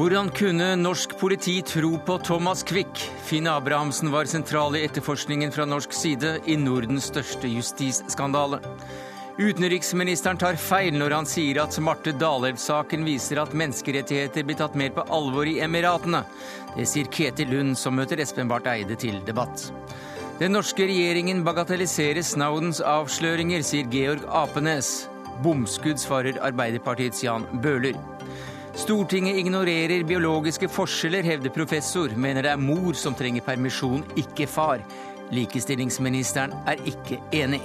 Hvordan kunne norsk politi tro på Thomas Quick? Finn Abrahamsen var sentral i etterforskningen fra norsk side i Nordens største justisskandale. Utenriksministeren tar feil når han sier at Marte Dalelv-saken viser at menneskerettigheter blir tatt mer på alvor i Emiratene. Det sier Ketil Lund, som møter Espen Barth Eide til debatt. Den norske regjeringen bagatelliserer Snowdens avsløringer, sier Georg Apenes. Bomskudd svarer Arbeiderpartiets Jan Bøhler. Stortinget ignorerer biologiske forskjeller, hevder professor. Mener det er mor som trenger permisjon, ikke far. Likestillingsministeren er ikke enig.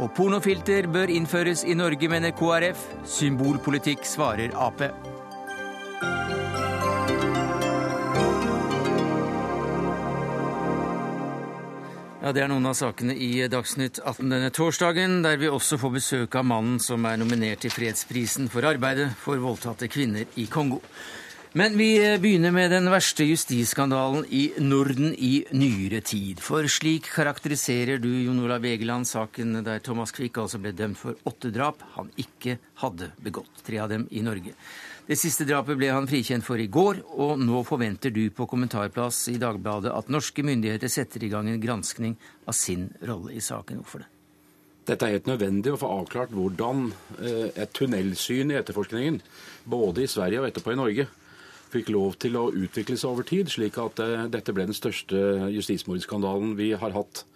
Og pornofilter bør innføres i Norge, mener KrF. Symbolpolitikk, svarer Ap. Ja, Det er noen av sakene i Dagsnytt 18 denne torsdagen, der vi også får besøk av mannen som er nominert til fredsprisen for arbeidet for voldtatte kvinner i Kongo. Men vi begynner med den verste justisskandalen i Norden i nyere tid. For slik karakteriserer du Jon Olav Egeland saken der Thomas Quick altså ble dømt for åtte drap han ikke hadde begått. Tre av dem i Norge. Det siste drapet ble han frikjent for i går, og nå forventer du på kommentarplass i Dagbladet at norske myndigheter setter i gang en granskning av sin rolle i saken. Hvorfor det? Dette er helt nødvendig å få avklart hvordan eh, et tunnelsyn i etterforskningen, både i Sverige og etterpå i Norge, fikk lov til å utvikle seg over tid, slik at eh, dette ble den største justismordskandalen vi har hatt.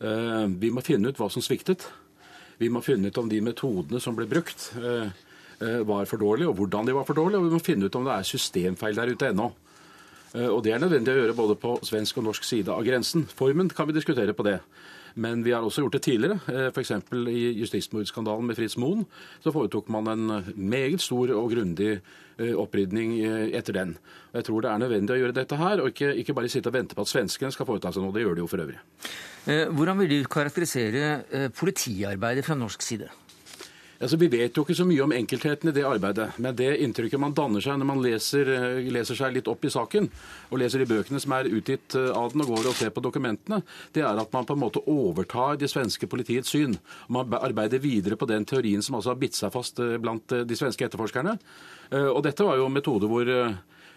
Eh, vi må finne ut hva som sviktet. Vi må finne ut om de metodene som ble brukt, var for dårlige, og hvordan de var for dårlige. Og vi må finne ut om det er systemfeil der ute ennå. Eh, og Det er nødvendig å gjøre både på svensk og norsk side av grensen. Formen kan vi diskutere på det. Men vi har også gjort det tidligere. Eh, F.eks. i justismordskandalen med Fritz Moen så foretok man en meget stor og grundig opprydning etter den. Og Jeg tror det er nødvendig å gjøre dette her, og ikke, ikke bare sitte og vente på at svenskene skal foreta seg noe. Det gjør de jo for øvrig. Hvordan vil du karakterisere politiarbeidet fra norsk side? Altså, Vi vet jo ikke så mye om enkeltheten i det arbeidet, men det inntrykket man danner seg når man leser, eh, leser, seg litt opp i saken, og leser de bøkene som er utgitt eh, av den og går og ser på dokumentene, det er at man på en måte overtar det svenske politiets syn. Man arbeider videre på den teorien som altså har bitt seg fast eh, blant de svenske etterforskerne. Og dette var jo en metode hvor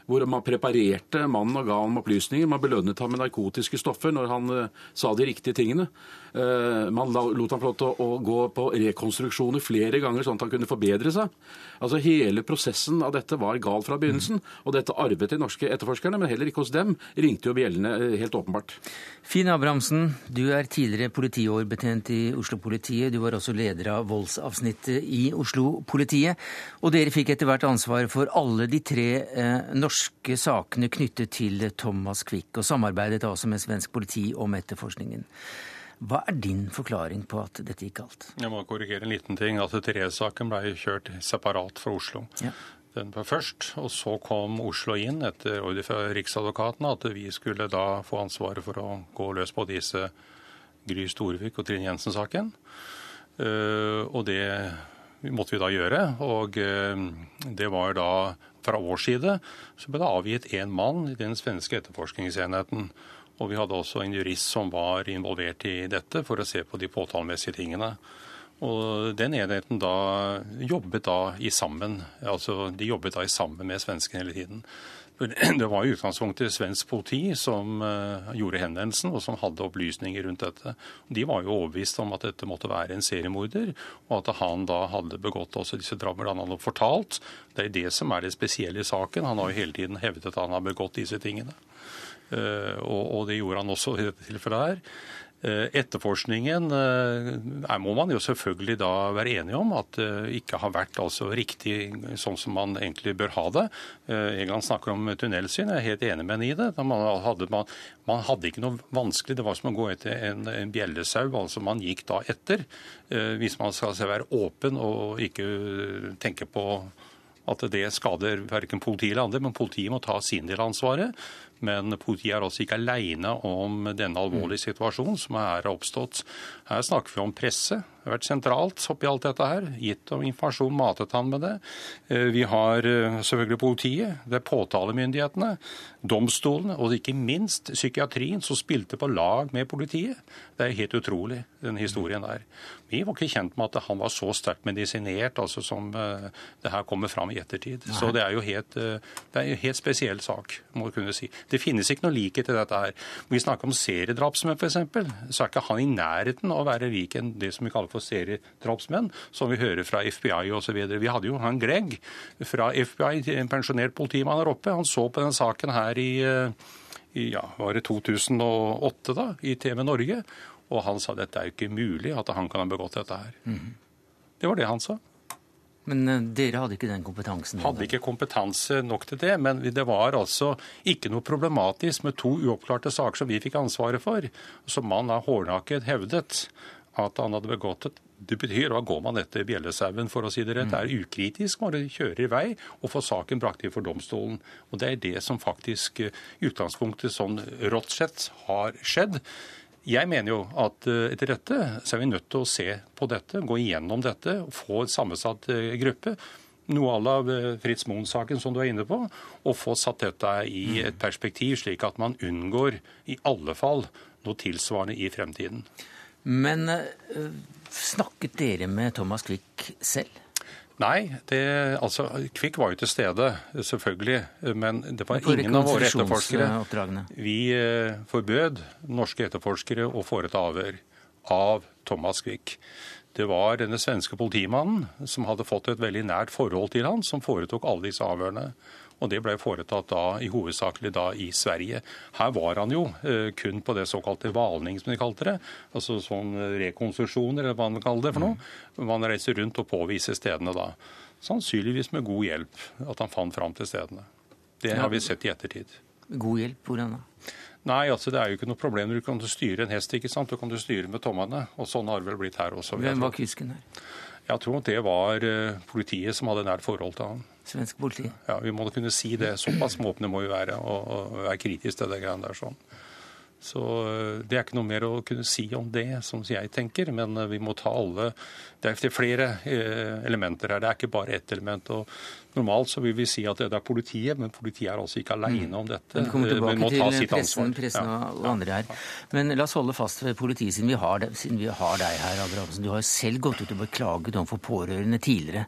hvor man preparerte mannen og ga ham opplysninger. Man belønnet ham med narkotiske stoffer når han uh, sa de riktige tingene. Uh, man lot ham få lov til å, gå på rekonstruksjoner flere ganger, sånn at han kunne forbedre seg. Altså Hele prosessen av dette var gal fra begynnelsen. Og dette arvet de norske etterforskerne, men heller ikke hos dem ringte jo bjellene uh, helt åpenbart. Finn Abrahamsen, du er tidligere politiårbetjent i Oslo-politiet. Du var også leder av voldsavsnittet i Oslo-politiet. Og dere fikk etter hvert ansvar for alle de tre eh, norske norske sakene knyttet til Thomas Quick, og samarbeidet også med svensk politi om etterforskningen. Hva er din forklaring på at dette gikk galt? Jeg må korrigere en liten ting. At Therese-saken ble kjørt separat fra Oslo. Ja. Den var først, og så kom Oslo inn etter ordre fra Riksadvokaten at vi skulle da få ansvaret for å gå løs på disse Gry Storvik og Trine Jensen-saken. Uh, og det måtte vi da gjøre. Og uh, det var da fra vår side så ble det avgitt én mann i den svenske etterforskningsenheten. Og vi hadde også en jurist som var involvert i dette for å se på de påtalemessige tingene. Og den enheten da jobbet da i sammen. Altså de jobbet da i sammen med svenskene hele tiden. Det var i utgangspunktet svensk politi som uh, gjorde henvendelsen, og som hadde opplysninger rundt dette. De var jo overbevist om at dette måtte være en seriemorder, og at han da hadde begått også disse drammene han hadde fortalt. Det er det som er det spesielle i saken. Han har jo hele tiden hevdet at han har begått disse tingene. Og, og, det gjorde han også i dette tilfellet her. Eh, etterforskningen er, må man jo selvfølgelig da være enige om at det ikke har vært altså riktig sånn som man egentlig bør ha det. Egan snakker om tunnelsyn, jeg er helt enig med henne i det. Man hadde, man, man hadde, ikke noe vanskelig, det var som å gå etter en, en bjellesau. altså Man gikk da etter. Eh, hvis man skal være åpen og ikke tenke på at det skader verken politi eller andre, men politiet må ta sin del av ansvaret. Men politiet er altså ikke alene om denne alvorlige situasjonen som er oppstått. Her snakker vi om presse. Har vært sentralt oppi alt dette her. Gitt om informasjon, matet han med det. Eh, vi har eh, selvfølgelig politiet, det er påtalemyndighetene, domstolene og ikke minst psykiatrien som spilte på lag med politiet. Det er helt utrolig, den historien der. Vi var ikke kjent med at han var så sterkt medisinert altså som uh, det her kommer fram i ettertid. Nei. Så det er jo helt, det er en helt spesiell sak, må du kunne si. Det finnes ikke noe likhet til dette her. Når vi snakker om seriedrapsmenn f.eks., så er ikke han i nærheten av å være lik enn det som vi kaller for seriedrapsmenn, som vi hører fra FBI osv. Vi hadde jo han Greg fra FBI, en pensjonert politimann her oppe. Han så på den saken her i, uh, i ja, var det 2008 da, i TV Norge. Og han sa dette er jo ikke mulig at han kan ha begått dette her. Mm. Det var det han sa. Men uh, dere hadde ikke den kompetansen? Hadde ikke kompetanse nok til det. Men det var altså ikke noe problematisk med to uoppklarte saker som vi fikk ansvaret for. Som man da hårdnakket hevdet at han hadde begått et det betyr da går man etter bjellesauen, for å si det rett. Det er ukritisk, bare kjører i vei og får saken brakt inn for domstolen. Og Det er det som faktisk i uh, utgangspunktet sånn rått sett har skjedd. Jeg mener jo at eh, etter dette så er vi nødt til å se på dette, gå igjennom dette, få en sammensatt eh, gruppe. Noe à la eh, Fritz Moen-saken som du er inne på, og få satt dette i mm. et perspektiv, slik at man unngår i alle fall noe tilsvarende i fremtiden. Men snakket dere med Thomas Quick selv? Nei, det, altså, Kvikk var jo til stede, selvfølgelig. Men det var ingen av våre etterforskere. Vi eh, forbød norske etterforskere å foreta avhør av Thomas Quick. Det var denne svenske politimannen som hadde fått et veldig nært forhold til han, som foretok alle disse avhørene. Og det ble foretatt da i hovedsakelig da i Sverige. Her var han jo eh, kun på det såkalte valning, som de kalte det. Altså sånn rekonstruksjoner, eller hva man kaller det for noe. Man reiser rundt og påviser stedene da. Sannsynligvis med god hjelp at han fant fram til stedene. Det har vi sett i ettertid. God hjelp? Hvordan da? Nei, altså det er jo ikke noe problem. Du kan styre en hest, ikke sant. Du kan styre med tommene. Og sånn har det vel blitt her også. Hvem var kusken her? Jeg tror det var eh, politiet som hadde nært forhold til han. Svensk politi? Ja, Vi må da kunne si det. Såpass måpne må vi være og, og være kritiske til det greiene der. sånn. Så eh, Det er ikke noe mer å kunne si om det, som jeg tenker. Men eh, vi må ta alle Det er flere elementer her. Det er ikke bare ett element. og Normalt så vil vi si at det er politiet, men politiet er altså ikke alene mm. om dette. Men kommer tilbake til pressen, pressen ja. og andre her. Men la oss holde fast ved politiet, siden vi har, siden vi har deg her, Abrahamsen. Du har selv gått ut og beklaget overfor pårørende tidligere.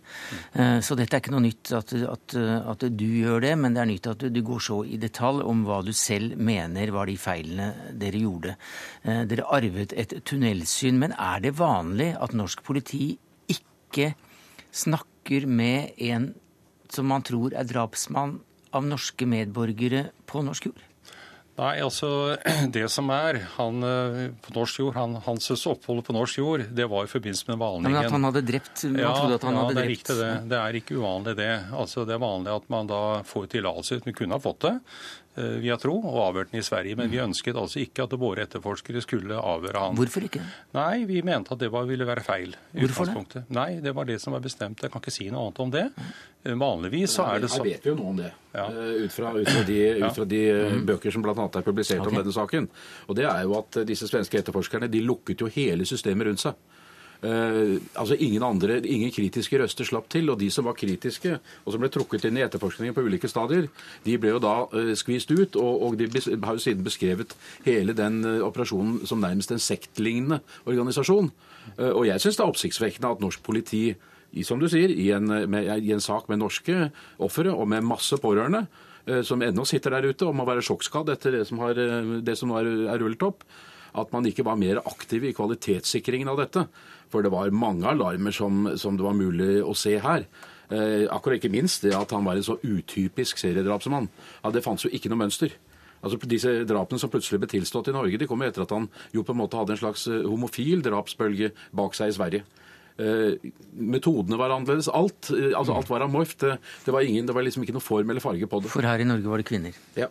Mm. Så dette er ikke noe nytt at, at, at, du gjør det, men det er nytt at du, du går så i detalj om hva du selv mener var de feilene dere gjorde. Eh, dere arvet et tunnelsyn, men er det vanlig at norsk politi ikke snakker med en som man tror er drapsmann av norske medborgere på norsk jord? Nei, altså det som er han, eh, på norsk jord, han, Hans opphold på norsk jord, det var i forbindelse med valningen. Men at han hadde drept? Man ja, trodde at han ja, hadde det er riktig det. Det er ikke uvanlig det. Altså Det er vanlig at man da får tillatelse. Vi kunne ha fått det. Eh, har tro, og avhørt den i Sverige. Men vi ønsket altså ikke at våre etterforskere skulle avhøre han. Hvorfor ikke? Nei, vi mente at det var, ville være feil. Hvorfor det? Nei, det var det som var bestemt. Jeg kan ikke si noe annet om det. Eh, vanligvis så er det sånn Her vet vi jo noe om det, ja. Eh, ut, fra, ut fra de, ut fra de ja. bøker som bl.a. er publisert okay. om denne saken. Og det er jo at disse svenske etterforskerne de lukket jo hele systemet rundt seg. Uh, altså ingen andre, ingen kritiske røster slapp til, og de som var kritiske, og som ble trukket inn i etterforskningen på ulike stadier, de ble jo da uh, skvist ut, og, og de har jo siden beskrevet hele den uh, operasjonen som nærmest en sektlignende organisasjon. og jeg syns det er oppsiktsvekkende at norsk politi, i, som du sier, i en, med, i en sak med norske ofre og med masse pårørende, som ennå sitter der ute og må være sjokkskadd etter det som, har, det som er, er rullet opp, at man ikke var mer aktiv i kvalitetssikringen av dette. For det var mange alarmer som, som det var mulig å se her. Eh, akkurat ikke minst det at han var en så utypisk seriedrapsmann. Ja, det fantes jo ikke noe mønster. Altså Disse drapene som plutselig ble tilstått i Norge, de kom etter at han jo på en måte hadde en slags eh, homofil drapsbølge bak seg i Sverige. Eh, metodene var annerledes. Alt, eh, altså alt var amorft. Det, det, var ingen, det var liksom ikke noe form eller farge på det. For her i Norge var det kvinner. Ja.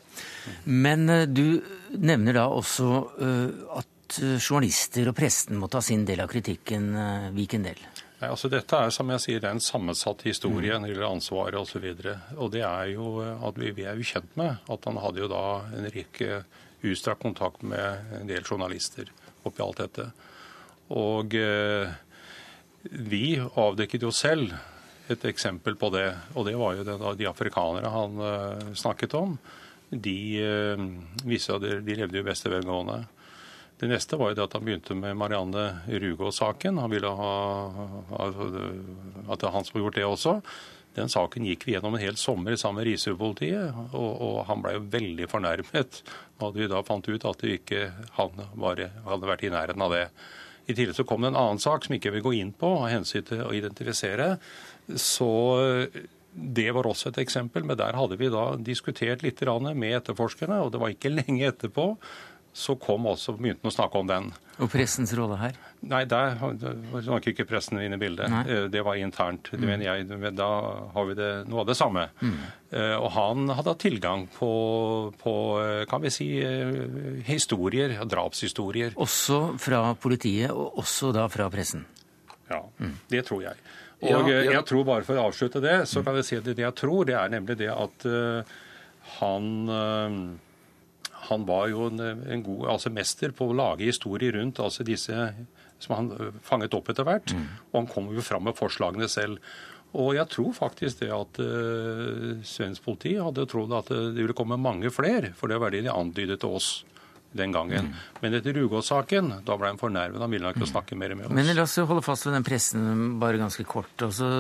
Men eh, du nevner da også uh, at journalister og presten må ta sin del av kritikken. Uh, hvilken del? Nei, altså Dette er som jeg sier, en sammensatt historie når det gjelder ansvaret osv. Og, så og det er jo at vi, vi, er jo kjent med at han hadde jo da en rekke utstrakt kontakt med en del journalister oppi alt dette. Og eh, vi avdekket jo selv et eksempel på det. Og det var jo det, da, de afrikanere han eh, snakket om. De eh, viste at de, de levde jo beste velgående. Det neste var jo det at han begynte med Marianne Rugaas-saken. Han ville ha at han har gjort det også. Den saken gikk vi gjennom en hel sommer sammen med Risør-politiet, og, og, han ble jo veldig fornærmet da vi da fant ut at ikke han bare hadde vært i nærheten av det. I tillegg så kom det en annen sak som ikke vil gå inn på av hensyn til å identifisere. Så det var også et eksempel, men der hadde vi da diskutert litt med etterforskerne, og det var ikke lenge etterpå så kom også begynte han å snakke om den. Og pressens rolle her? Nei, der var ikke pressen inne i bildet. Nei. Eh, det var internt. Det mm. mener jeg. Da har vi det, noe av det samme. Mm. Eh, og han hadde hatt tilgang på, på, eh, kan vi si, historier, drapshistorier. Også fra politiet, og også da fra pressen? Ja, mm. det tror jeg. Og ja, ja. jeg tror bare for å avslutte det, så kan vi si at det jeg tror, det er nemlig det at uh, han uh, han var jo en, en, god altså mester på å lage historier rundt altså disse som han øh, fanget opp etter hvert. Mm. Og han kom jo fram med forslagene selv. Og jeg tror faktisk det at uh, svensk politi hadde trodd at det ville komme mange flere, for det var det de antydet til oss den gangen. Mm. Men etter Rugås-saken, da ble han fornærmet. Han ville ikke mm. snakke mer med oss. Men la oss holde fast ved den pressen bare ganske kort. Altså,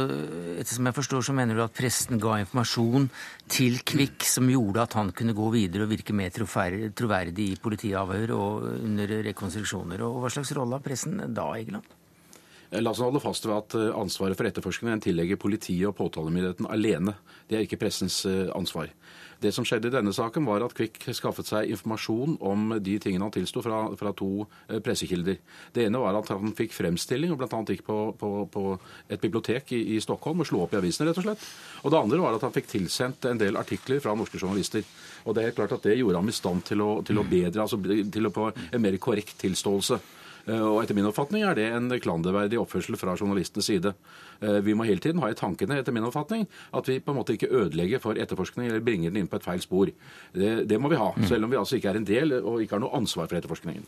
ettersom jeg forstår, så mener du at pressen ga informasjon til Kvikk som gjorde at han kunne gå videre og virke mer troverdig i politiavhør og under rekonstruksjoner. Og hva slags rolle har pressen da, Egeland? Eh, la oss holde fast ved at eh, ansvaret for etterforskningen tillegger politiet og påtalemyndigheten alene. Det er ikke pressens eh, ansvar. Det som skjedde i denne saken, var at Kvikk skaffet seg informasjon om de tingene han tilsto fra, fra, to pressekilder. Det ene var at han fikk fremstilling og bl.a. gikk på, på, på, et bibliotek i, i, Stockholm og slo opp i avisene, rett og slett. Og det andre var at han fikk tilsendt en del artikler fra norske journalister. Og det er helt klart at det gjorde ham i stand til å, til å bedre, altså til å få en mer korrekt tilståelse. Eh, og etter min oppfatning er det en klanderverdig oppførsel fra journalistenes side. Eh, vi må hele tiden ha i tankene etter min oppfatning, at vi på en måte ikke ødelegger for etterforskning eller bringer den inn på et feil spor. Det, det må vi ha, mm. selv om vi altså ikke er en del og ikke har noe ansvar for etterforskningen.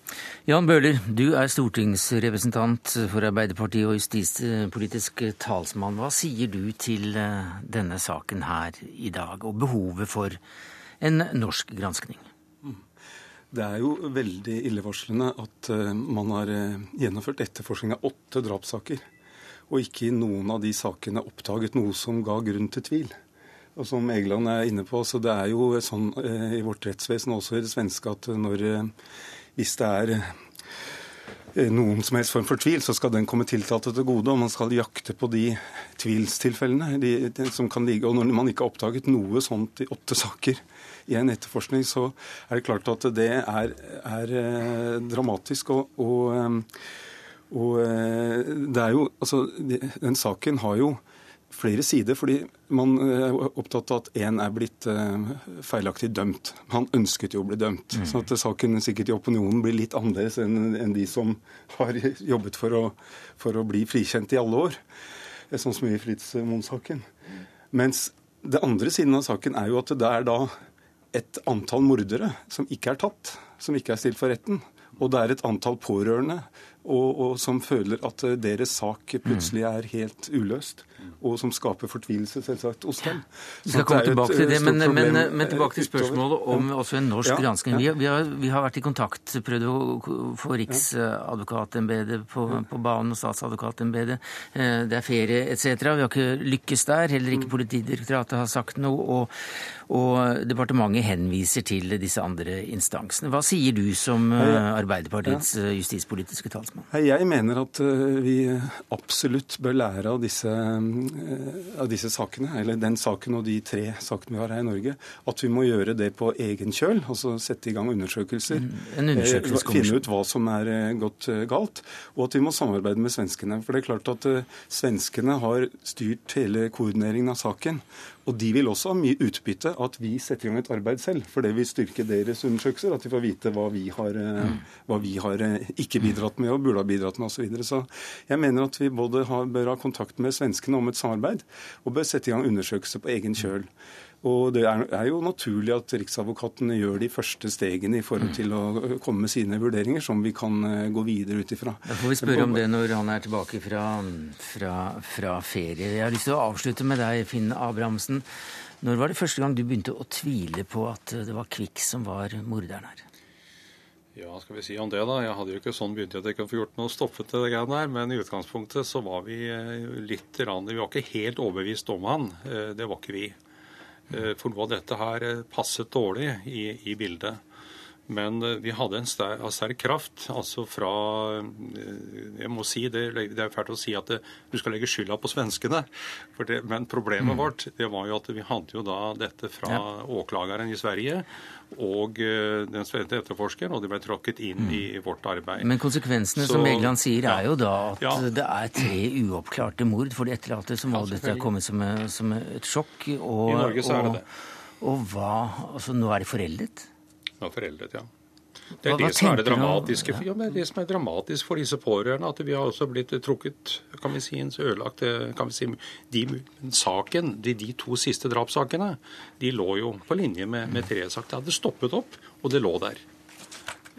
Jan Bøhler, du er stortingsrepresentant for Arbeiderpartiet og justispolitisk talsmann. Hva sier du til eh, denne saken her i dag, og behovet for en norsk granskning? Det er jo veldig illevarslende at uh, man har uh, gjennomført etterforskning av åtte drapssaker, og ikke i noen av de sakene oppdaget noe som ga grunn til tvil. Og som Egeland er inne på, så det er jo sånn uh, i vårt rettsvesen, også i det svenske, at når, hvis det er noen som helst form for tvil, så skal den komme tiltalte til gode. Og man skal jakte på de tvilstilfellene de, de, som kan ligge. Og når man ikke har oppdaget noe sånt i åtte saker, i en etterforskning, så er det klart at det er, er eh, dramatisk. Og, og, eh, og, eh, det er jo Altså, den saken har jo flere sider, fordi man er opptatt av at én er blitt feilaktig dømt. Han ønsket jo å bli dømt. Mm. Så at saken sikkert i opinionen blir litt annerledes enn, enn de som har jobbet for å, for å bli frikjent i alle år. Sånn som i Fritz Moen-saken. Mens det andre siden av saken er jo at det er da et antall mordere som ikke er tatt, som ikke er stilt for retten. Og det er et antall pårørende og, og som føler at deres sak plutselig er helt uløst og som skaper fortvilelse, selvsagt, hos dem. Vi skal komme tilbake til det, men, men, men, tilbake til spørsmålet om også en norsk ja, gransking. Vi, vi, har, vi, har, vært i kontakt, prøvd å få Riksadvokatembetet på, på, banen og statsadvokatembetet. Eh, det er ferie etc. Vi har ikke lykkes der. Heller ikke mm. Politidirektoratet har sagt noe. Og, og departementet henviser til disse andre instansene. Hva sier du som eh, Arbeiderpartiets eh, justispolitiske talsmann? Jeg mener at vi absolutt bør lære av disse av disse sakene, eller den saken og de tre sakene vi har her i Norge, at vi må gjøre det på egen kjøl. Altså sette i gang undersøkelser. Mm, en finne ut hva som er gått galt. Og at vi må samarbeide med svenskene. For det er klart at svenskene har styrt hele koordineringen av saken. Og de vil også ha mye utbytte av at vi setter i gang et arbeid selv. For det vil styrke deres undersøkelser, at de får vite hva vi har, mm. hva vi har ikke bidratt med og burde ha bidratt med osv. Så, videre. så jeg mener at vi både har, bør ha kontakt med svenskene om et samarbeid, og bør sette i gang undersøkelser på egen kjøl. Og det er, jo naturlig at Riksadvokaten gjør de første stegene i forhold til å komme med sine vurderinger, som vi kan eh, gå videre ut ifra. Da får vi spørre om det når han er tilbake fra, fra, fra ferie. Jeg har lyst til å avslutte med deg, Finn Abrahamsen. Når var det første gang du begynte å tvile på at det var Kvikk som var morderen her? Ja, skal vi si om det, da. Jeg hadde jo ikke sånn begynt at jeg kunne få gjort noe stoppet det greiene der, men i utgangspunktet så var vi litt rann Vi var ikke helt overbevist om han. Eh, det var ikke vi. Eh, for noe av dette her eh, passet dårlig i, i bildet. Men eh, vi hadde en sterk, sterk kraft. altså fra Jeg må si, det, det er fælt å si at det, du skal legge skylda på svenskene. Det, men problemet mm. vårt det var jo at vi hadde jo da dette fra ja. åklageren i Sverige og eh, den svenske etterforskeren, og de ble tråkket inn mm. i vårt arbeid. Men konsekvensene, Så, som Egeland sier, er jo da at ja. det er tre uoppklarte mord for de etterlatte, som må dette kommet som, som, et sjokk. Og, I Norge så er det det. Og, og hva Altså, nå er de foreldet? Er foreldet, ja. Det er hva, det som er det dramatiske. Ja. det er det som er dramatisk for disse pårørende. At vi har også blitt trukket, kan vi si, ødelagt kan vi si, de, saken, de, de, to siste drapssakene, de lå jo på linje med, med Therese. Det hadde stoppet opp, og det lå der.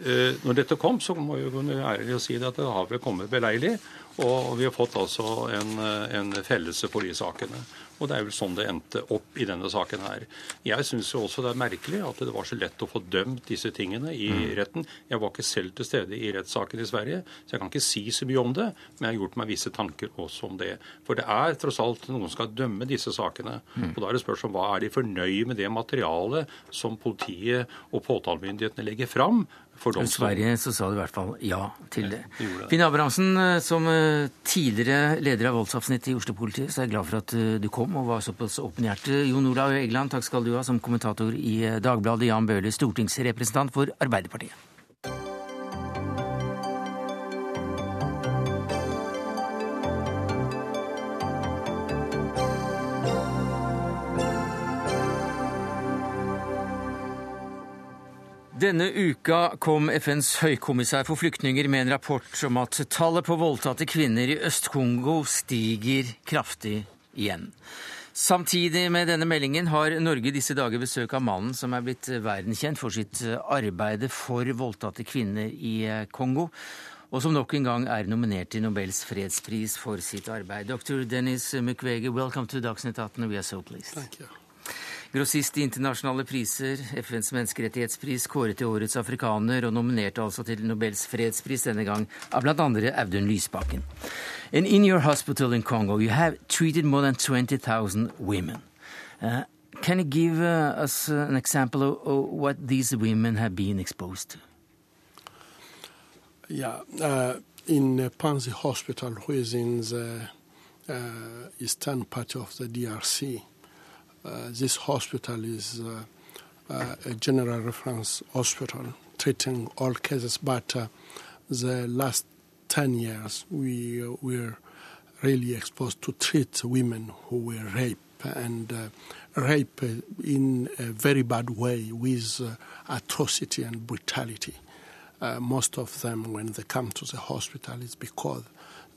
Eh, når dette kom, så må jeg kunne ærlig si det at det har vel kommet beleilig. Og vi har fått altså en, en fellelse for de sakene. Og det er vel sånn det endte opp i denne saken her. Jeg syns også det er merkelig at det var så lett å få dømt disse tingene i mm. retten. Jeg var ikke selv til stede i rettssaken i Sverige, så jeg kan ikke si så mye om det. Men jeg har gjort meg visse tanker også om det. For det er tross alt noen som skal dømme disse sakene. Mm. Og da er det spørsmål hva er de fornøyd med det materialet som politiet og påtalemyndighetene legger fram i Sverige så sa du i hvert fall ja til det. Finn Abrahamsen, eh, som eh, tidligere leder av voldsavsnittet i Oslo-politiet, så er jeg glad for at eh, du kom og var såpass åpenhjertig. Jon Olav Egeland, takk skal du ha som kommentator i Dagbladet. Jan Bøhler, stortingsrepresentant for Arbeiderpartiet. Denne uka kom FNs høykommissær for flyktninger med en rapport om at tallet på voldtatte kvinner i Øst-Kongo stiger kraftig igjen. Samtidig med denne meldingen har Norge disse dager besøk av mannen som er blitt verdenskjent for sitt arbeide for voldtatte kvinner i Kongo, og som nok en gang er nominert til Nobels fredspris for sitt arbeid. Dr. Dennis Mukwege, welcome to Dagsnytt 18. We are so pleased. Thank. Grossist i internasjonale priser, FNs menneskerettighetspris, kåret til årets afrikaner og nominerte altså til Nobels fredspris denne gang av andre Audun Lysbakken. And in your hospital in Congo, you have treated more than 20,000 women. Uh, can you give uh, us uh, an example of, of, what these women have been exposed to? Yeah, uh, in Panzi Hospital, who is in the uh, eastern part of the DRC, this hospital is uh, uh, a general reference hospital treating all cases, but the last 10 years we were really exposed to treat women who were raped and uh, rape in a very bad way with uh, atrocity and brutality. Uh, most of them, when they come to the hospital, is because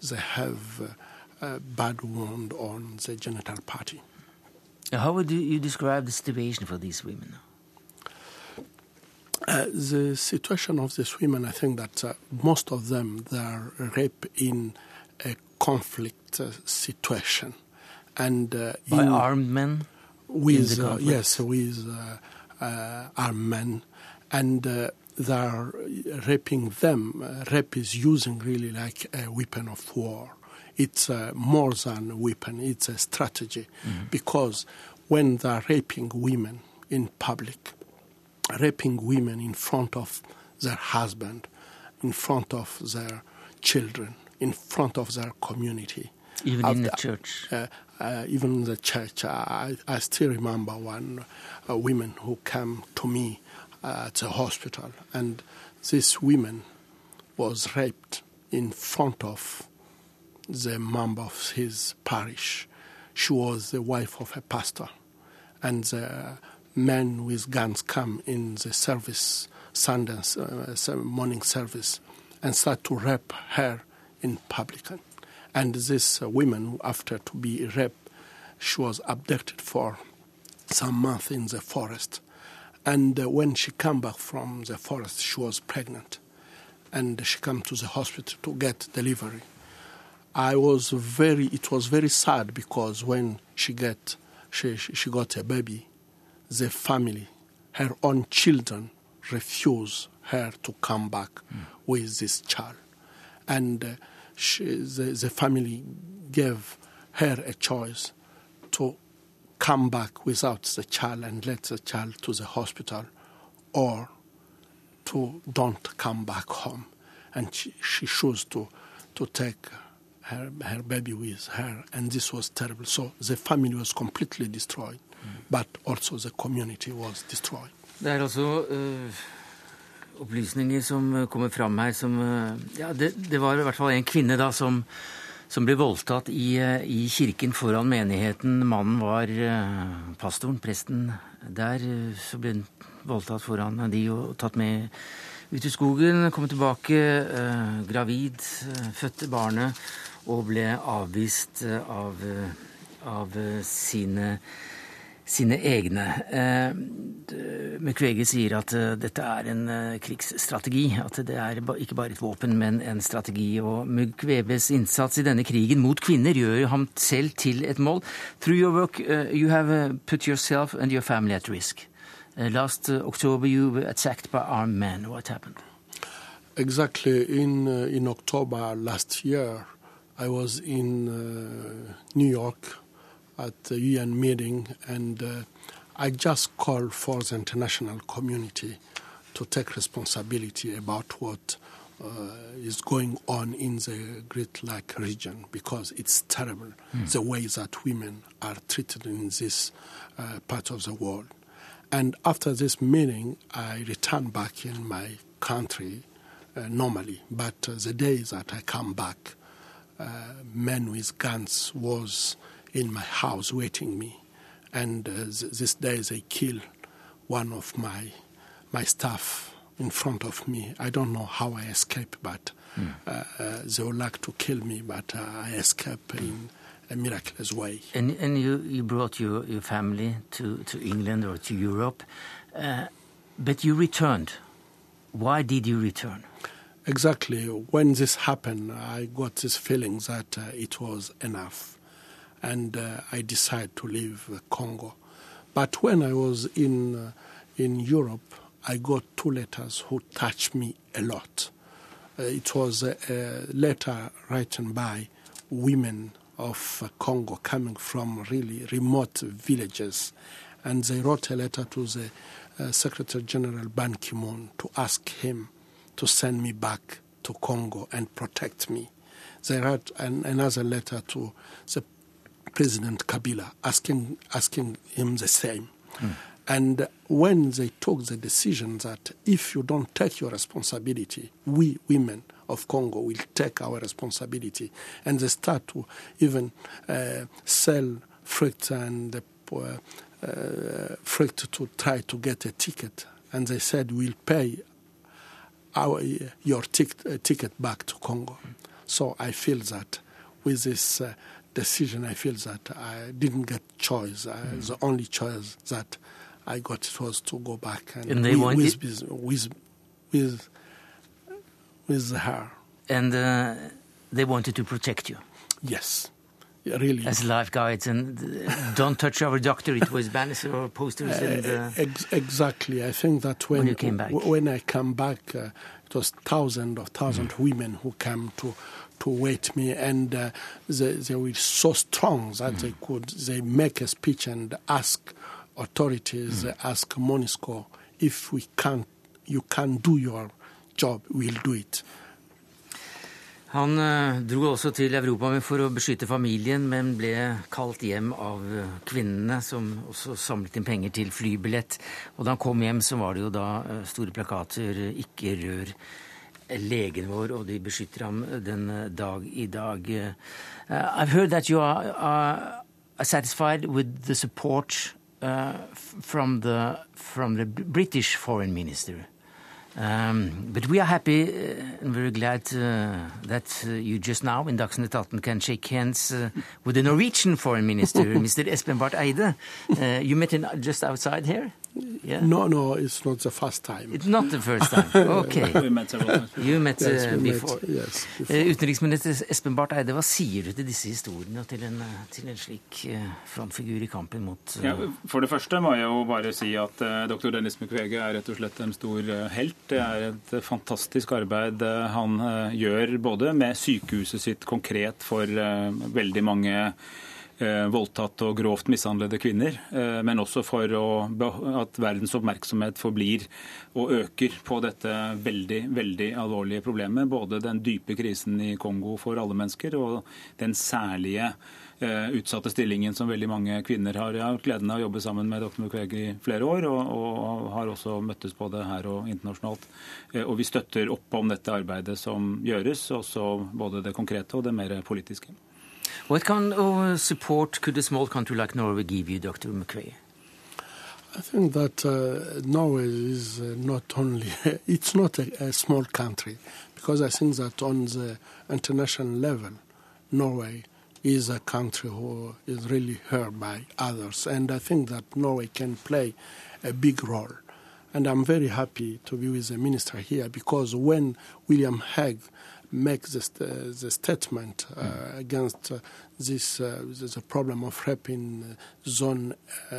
they have a bad wound on the genital party. How would you describe the situation for these women? Uh, the situation of these women, I think that uh, most of them they are raped in a conflict uh, situation, and uh, by armed men. With uh, yes, with uh, armed men, and they are raping them. rape is using really like a weapon of war it's uh, more than a weapon, it's a strategy. Mm-hmm. Because when they're raping women in public, raping women in front of their husband, in front of their children, in front of their community. Even in the church? Uh, uh, even in the church, I, I still remember one uh, woman who came to me uh, at the hospital, and this woman was raped in front of the member of his parish. She was the wife of a pastor, and the men with guns come in the service, Sunday uh, morning service, and start to rape her in public. And this woman, after to be raped, she was abducted for some months in the forest. And when she came back from the forest, she was pregnant. And she came to the hospital to get delivery. I was very, it was very sad because when she get, she, she got a baby, the family, her own children, refused her to come back mm. with this child. And uh, she, the, the family gave her a choice to come back without the child and let the child to the hospital or to don't come back home. And she, she chose to, to take her, her baby with her, and this was terrible. So the family was completely destroyed, but also the community was destroyed. Det er altså uh, opplysninger som kommer fram her som uh, Ja, det, det, var i hvert fall en kvinne da som, som ble voldtatt i, uh, i, kirken foran menigheten. Mannen var pastoren, presten der. Så ble hun voldtatt foran de og tatt med ut i skogen. Kom tilbake gravid, fødte barnet og ble avvist eh, av, eh, av eh, sine, sine egne. Mukwege sier at dette er en krigsstrategi. At det er ikke bare et våpen, men en strategi. Og Mukweges innsats i denne krigen mot kvinner gjør ham selv til et mål. Through your work, you have put yourself and your family at risk. last October, you were attacked by armed men. What happened? Exactly. In, in October last year, I was in uh, New York at the UN meeting, and uh, I just called for the international community to take responsibility about what uh, is going on in the Great Lake region because it's terrible mm. the way that women are treated in this uh, part of the world. And after this meeting, I returned back in my country uh, normally, but uh, the day that I come back, men with guns was in my house waiting me. And uh, th- this day they killed one of my my staff in front of me. I don't know how I escaped, but mm. uh, uh, they would like to kill me, but uh, I escaped in a miraculous way. And, and you, you brought your, your family to, to England or to Europe, uh, but you returned. Why did you return? Exactly when this happened, I got this feeling that uh, it was enough, and uh, I decided to leave Congo. But when I was in uh, in Europe, I got two letters who touched me a lot. Uh, it was a, a, letter written by women of uh, Congo coming from really remote villages, and they wrote a letter to the uh, Secretary General Ban Ki-moon to ask him to send me back to Congo and protect me. They wrote an, another letter to the President Kabila asking, asking him the same. Mm. And when they took the decision that if you don't take your responsibility, we women of Congo will take our responsibility, and they start to even uh, sell fruit and uh, uh, fruit to try to get a ticket, and they said we'll pay our, your tic- uh, ticket back to Congo. So I feel that with this uh, decision, I feel that I didn't get choice. mm. The only choice that I got was to go back and, and they with, with, with, with, with her. And uh, they wanted to protect you. Yes really. As life guides and uh, don't touch our doctor. It was banners or posters. And, uh, Ex- exactly. I think that when, when you came back, w- when I come back, uh, it was thousands of thousands mm. women who came to to wait me, and uh, they, they were so strong that mm. they could they make a speech and ask authorities, mm. ask Monisco if we can't, you can do your job, we'll do it. Han uh, dro også til Europa for å beskytte familien, men ble kalt hjem av uh, kvinnene, som også samlet inn penger til flybillett. Og da han kom hjem, så var det jo da uh, store plakater 'Ikke rør legen vår', og de beskytter ham den dag i dag. I've heard that you are, are satisfied with the support from the, from the British foreign minister. Um, but we are happy uh, and very glad uh, that uh, you just now in Dagsnytt 18 can shake hands uh, with the Norwegian foreign minister, Mr. Espen Barth Eide. Uh, you met him just outside here? Yeah. No, no, it's not the first time. It's not the first time. Okay. We met several. You met uh, Yes, we met, before. yes, before. Uh, Utenriksminister Espen Barth Eide, hva sier du til disse historiene og til en, eh, til en slik uh, frontfigur i kampen mot Ja, for det første må jeg jo bare si at uh, dr. Dennis Mukwege er rett og slett en stor helt. Det er et fantastisk arbeid han gjør både med sykehuset sitt konkret for veldig mange voldtatt og grovt mishandlede kvinner, eh, men også for å, at verdens oppmerksomhet forblir og øker på dette veldig, veldig alvorlige problemet. Både den dype krisen i Kongo for alle mennesker og den særlige eh, utsatte stillingen som veldig mange kvinner har. Jeg har gleden av å jobbe sammen med dr. Mukwege i flere år, og, og har også møttes både her og internasjonalt. Eh, og vi støtter opp om dette arbeidet som gjøres, også både det konkrete og det mer politiske. What kind of support could a small country like Norway give you, Dr. McVeigh? I think that uh, Norway is uh, not only, it's not a, a small country, because I think that on the international level, Norway is a country who is really heard by others. And I think that Norway can play a big role. And I'm very happy to be with the minister here because when William Hague makes the, st- the statement uh, against uh, this uh, the problem of rape in uh, zone uh,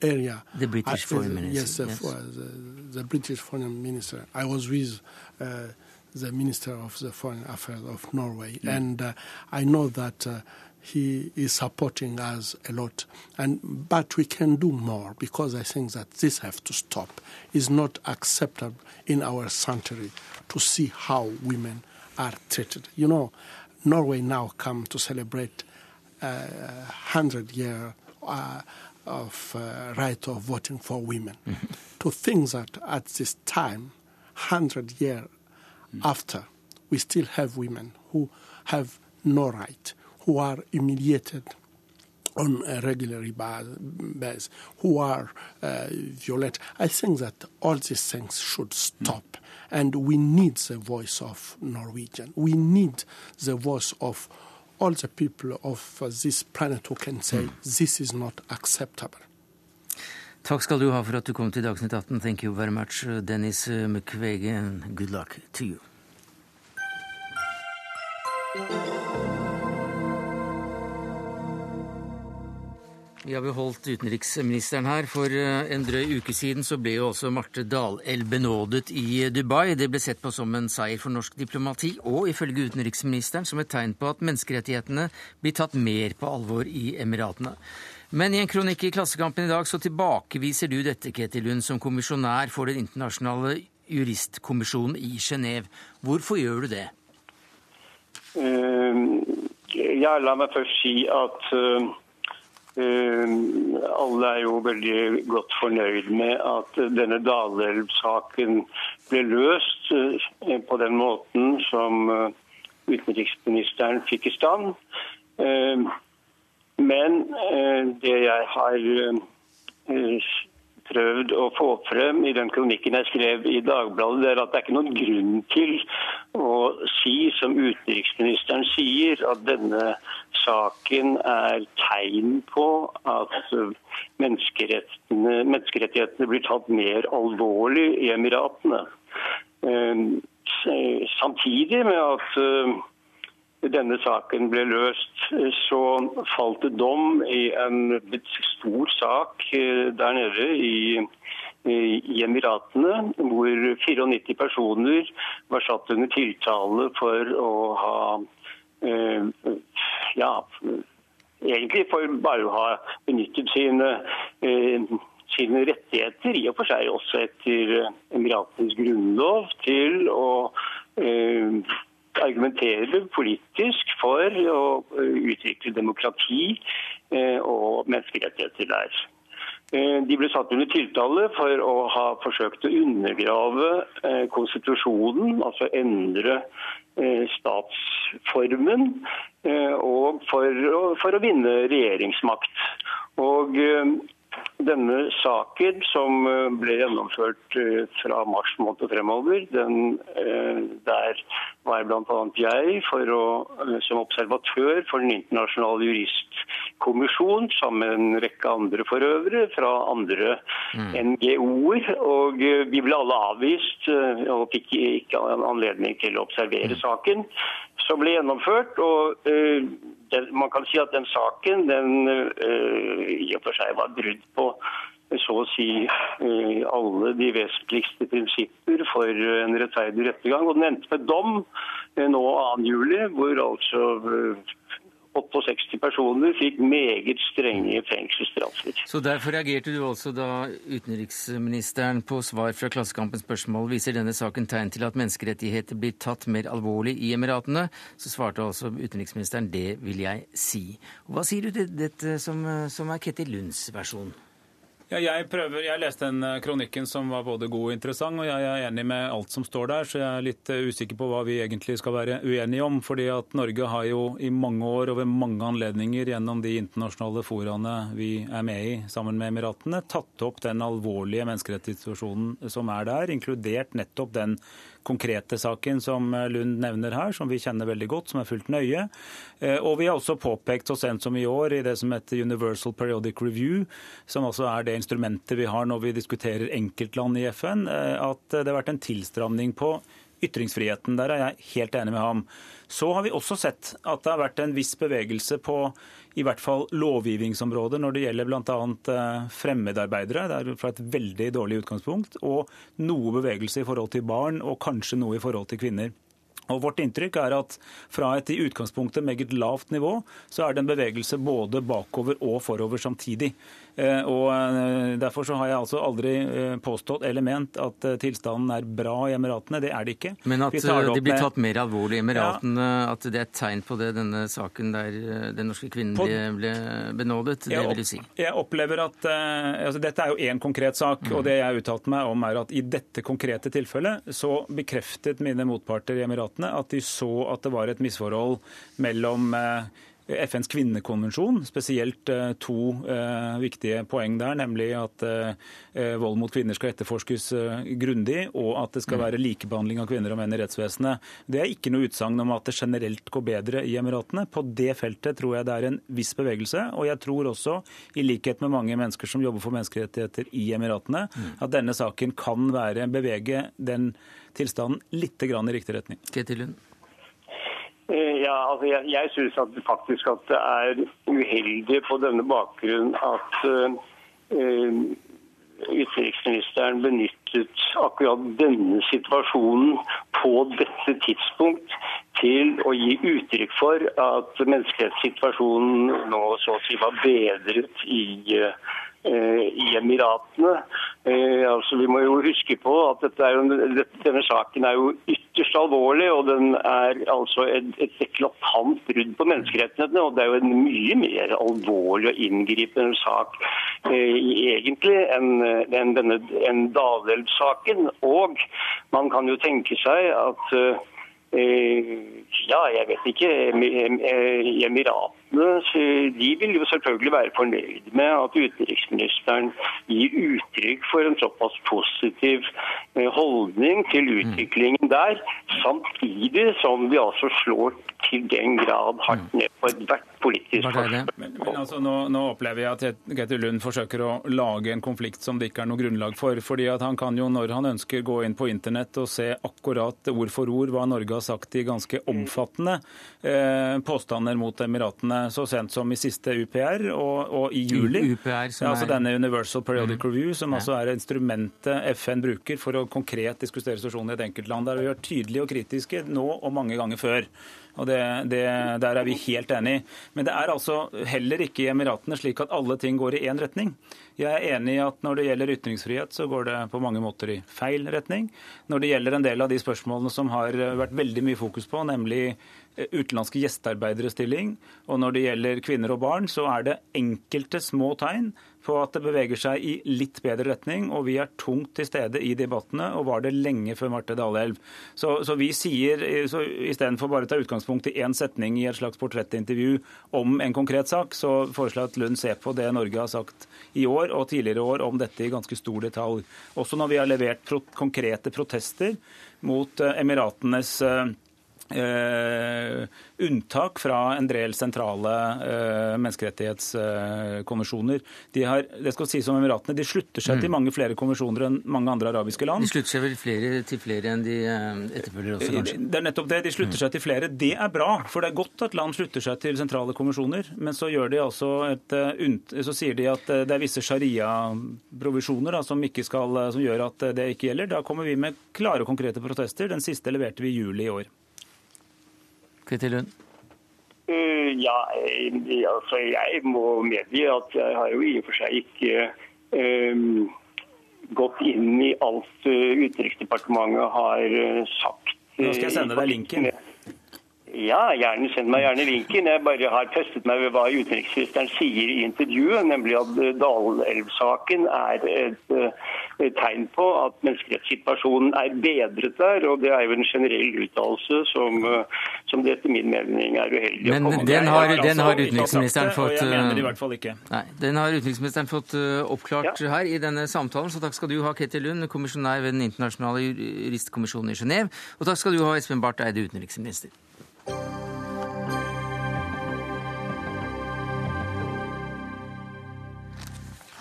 area. The British I- foreign minister, Yes, the, yes. the, the British foreign minister. I was with uh, the minister of the foreign affairs of Norway, and uh, I know that. Uh, he is supporting us a lot, and but we can do more because I think that this have to stop. It's not acceptable in our century to see how women are treated. You know, Norway now come to celebrate uh, hundred year uh, of uh, right of voting for women. To think that at this time, hundred year after, we still have women who have no right, who are humiliated on a regular basis, who are uh, violent. I think that all these things should stop. And we need the voice of Norwegian. We need the voice of all the people of uh, this planet who can say this is not acceptable. Takk skal du ha for at du kom til Dagsnytt 18. Thank you very much, uh, Dennis uh, Mukwege, good luck to you. Vi har beholdt utenriksministeren her. For eh, en drøy uke siden så ble jo også Marte Dalelv benådet i Dubai. Det ble sett på som en seier for norsk diplomati, og ifølge utenriksministeren som et tegn på at menneskerettighetene blir tatt mer på alvor i Emiratene. Men i en kronikk i Klassekampen i dag så tilbakeviser du dette, Ketil Lund, som kommisjonær for Den internasjonale juristkommisjonen i Genéve. Hvorfor gjør du det? Uh, Ja, la meg først si at eh, eh, alle er jo veldig godt fornøyd med at denne Dalelv-saken ble løst eh, på den måten som eh, utenriksministeren fikk i stand. Eh, Men eh, det jeg har eh, prøvd å få frem i den kronikken jeg skrev i Dagbladet, det er at det er ikke noen grunn til å si, som utenriksministeren sier, at denne saken er tegn på at menneskerettighetene, menneskerettighetene blir tatt mer alvorlig i Emiratene. Eh, Samtidig med at eh, denne saken ble løst, så falt det dom i en stor sak eh, der nede i, i Emiratene, hvor 94 personer var satt under tiltale for å ha eh, ja, egentlig for bare å ha benyttet sine, eh, sine rettigheter, i og for seg også etter Emiratenes grunnlov, til å eh, argumenterer politisk for å utvikle demokrati og menneskerettigheter der. De ble satt under tiltale for å ha forsøkt å undergrave konstitusjonen, altså endre statsformen, og for å, for å vinne regjeringsmakt. Og denne saken som eh, ble gjennomført eh, fra mars måned fremover, den, eh, der var bl.a. jeg å, som observatør for Den internasjonale juristkommisjon, sammen med en rekke andre for øvrig, fra andre mm. NGO-er. Og vi ble alle avvist og fikk ikke anledning til å observere mm. saken som ble gjennomført. og den, Man kan si at den saken den uh, i og for seg var brudd på så å si uh, alle de vesentligste prinsipper for en rettferdig rettergang. Og den endte med dom uh, nå 2.7, hvor altså 68 personer fikk meget strenge fengselsstraffer. Så Derfor reagerte du altså da utenriksministeren på svar fra Klassekampens spørsmål viser denne saken tegn til at menneskerettigheter blir tatt mer alvorlig i Emiratene. Så svarte altså utenriksministeren det vil jeg si. Hva sier du til dette som, som er Ketil Lunds versjon? Ja, jeg, prøver, jeg leste den eh, kronikken som var både god og interessant, og jeg er enig med alt som står der, så jeg er litt eh, usikker på hva vi egentlig skal være uenige om. fordi at Norge har jo i mange år og ved mange anledninger gjennom de internasjonale foraene vi er med i sammen med Emiratene, tatt opp den alvorlige menneskerettighetssituasjonen som er der, inkludert nettopp den konkrete saken som eh, Lund nevner her, som vi kjenner veldig godt, som er fulgt nøye. Eh, og vi har også påpekt så sent som i år i det som heter Universal Periodic Review, som altså er det instrumentet vi har når vi diskuterer enkeltland i FN, eh, at det har vært en tilstramning på ytringsfriheten. Der er jeg helt enig med ham. Så har vi også sett at det har vært en viss bevegelse på i hvert fall lovgivningsområder når det gjelder bl.a. Eh, fremmedarbeidere. Det er fra et veldig dårlig utgangspunkt. Og noe bevegelse i forhold til barn, og kanskje noe i forhold til kvinner. Og Vårt inntrykk er at fra et i utgangspunktet meget lavt nivå, så er det en bevegelse både bakover og forover samtidig. Eh, og eh, Derfor så har jeg altså aldri eh, påstått eller ment at tilstanden er bra i Emiratene. Det er det ikke. Men at de blir tatt mer alvorlig i Emiratene, ja. at det er et tegn på det, denne saken der den norske kvinnen på, ble benådet, det vil du si? Jeg opplever at altså Dette er jo én konkret sak, mm. og det jeg uttalte meg om er at i dette konkrete tilfellet så bekreftet mine motparter i Emiratene at de så at det var et misforhold mellom FNs kvinnekonvensjon, spesielt eh, to eh, viktige poeng der, nemlig at eh, vold mot kvinner skal etterforskes grundig, og at det skal mm. være likebehandling av kvinner og menn i rettsvesenet. Det er ikke noe utsagn om at det generelt går bedre i Emiratene. På det feltet tror jeg det er en viss bevegelse, og jeg tror også, i likhet med mange mennesker som jobber for menneskerettigheter i Emiratene, mm. at denne saken kan være bevege den tilstanden litt i riktig retning. Ketil Lund. Eh, ja, altså jeg, jeg syns faktisk at det er uheldig på denne bakgrunn at uh, utenriksministeren benyttet akkurat denne situasjonen på dette tidspunkt til å gi uttrykk for at menneskerettssituasjonen nå så å si var bedret i i Emiratene. Eh, altså, vi må jo huske på at jo, denne saken er jo ytterst alvorlig, og den er altså et, et eklatant brudd på menneskerettighetene. og Det er jo en mye mer alvorlig og inngripende sak eh, egentlig enn en denne en Dalelv-saken. Og man kan jo tenke seg at eh, ja, jeg vet ikke. Emiratene de vil jo selvfølgelig være fornøyd med at utenriksministeren gir uttrykk for en såpass positiv eh, holdning til mm. utviklingen der, samtidig som vi altså slår til den grad hardt mm. ned på ethvert politisk spørsmål. Men, men altså, nå, nå, opplever jeg at Gaute Lund forsøker å lage en konflikt som det ikke er noe grunnlag for. fordi at Han kan jo, når han ønsker, gå inn på internett og se akkurat ord for ord hva Norge har sagt i ganske omfattende eh, påstander mot Emiratene så sent som i siste UPR og, og i juli. UPR, ja, altså denne Universal Periodic mm. Review, som ja. altså er instrumentet FN bruker for å konkret diskutere situasjonen i et enkeltland. Der vi har vært tydelige og kritiske nå og mange ganger før. Og det, det, Der er vi helt enig. Men det er altså heller ikke i Emiratene slik at alle ting går i én retning. Jeg er enig i at når det gjelder ytringsfrihet, så går det på mange måter i feil retning. Når det gjelder en del av de spørsmålene som har vært veldig mye fokus på, nemlig utenlandske gjestearbeideres stilling, og når det gjelder kvinner og barn, så er det enkelte små tegn på at det beveger seg i litt bedre retning, og vi er tungt til stede i debattene, og var det lenge før Marte Dalelv. Så, så vi sier, så istedenfor bare å ta utgangspunkt i én setning i et slags portrettintervju om en konkret sak, så foreslår jeg at Lund ser på det Norge har sagt i år og tidligere år om dette i ganske stor detalj. Også når vi har levert pro konkrete protester mot eh, Emiratenes eh, Uh, unntak fra en del sentrale uh, menneskerettighetskonvensjoner. De har, det skal sies om Emiratene, de slutter seg mm. til mange flere konvensjoner enn mange andre arabiske land. De slutter seg vel flere, til flere enn de uh, etterfølger også, kanskje? Det er nettopp det. De slutter mm. seg til flere. Det er bra, for det er godt at land slutter seg til sentrale konvensjoner. Men så, gjør de altså et, så sier de at det er visse sharia-provisjoner som, som gjør at det ikke gjelder. Da kommer vi med klare og konkrete protester. Den siste leverte vi i juli i år. Kvitte Lund? Uh, ja, altså jeg må medgi at jeg har jo i og for seg ikke um, gått inn i alt Utenriksdepartementet har sagt. Nå skal jeg sende deg linken. Ja, gjerne send meg gjerne linken. Jeg bare har festet meg ved hva utenriksministeren sier i intervjuet, nemlig at Dalelv-saken er et tegn på at menneskerettssituasjonen er bedret der. og Det er jo en generell uttalelse som, eh, som det etter min mening er uheldig Men den har, den har utenriksministeren fått eh, Nei, den har utenriksministeren fått eh, oppklart ja. her i denne samtalen, så takk skal du ha, Ketil Lund, kommisjonær ved Den internasjonale juristkommisjonen i Genéve. Og takk skal du ha, Espen Barth Eide, utenriksminister.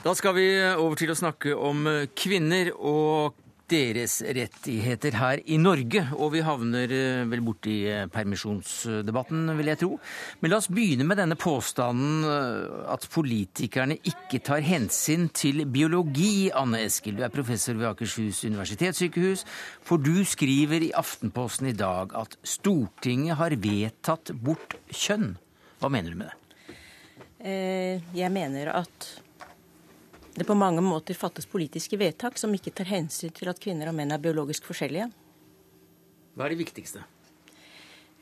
Da skal vi over til å snakke om kvinner og deres rettigheter her i Norge. Og vi havner eh, vel borti eh, permisjonsdebatten, vil jeg tro. Men la oss begynne med denne påstanden eh, at politikerne ikke tar hensyn til biologi, Anne Eskil. Du er professor ved Akershus universitetssykehus. For du skriver i Aftenposten i dag at Stortinget har vedtatt bort kjønn. Hva mener du med det? Jeg mener at det på mange måter fattes politiske vedtak som ikke tar hensyn til at kvinner og menn er biologisk forskjellige. Hva er det viktigste?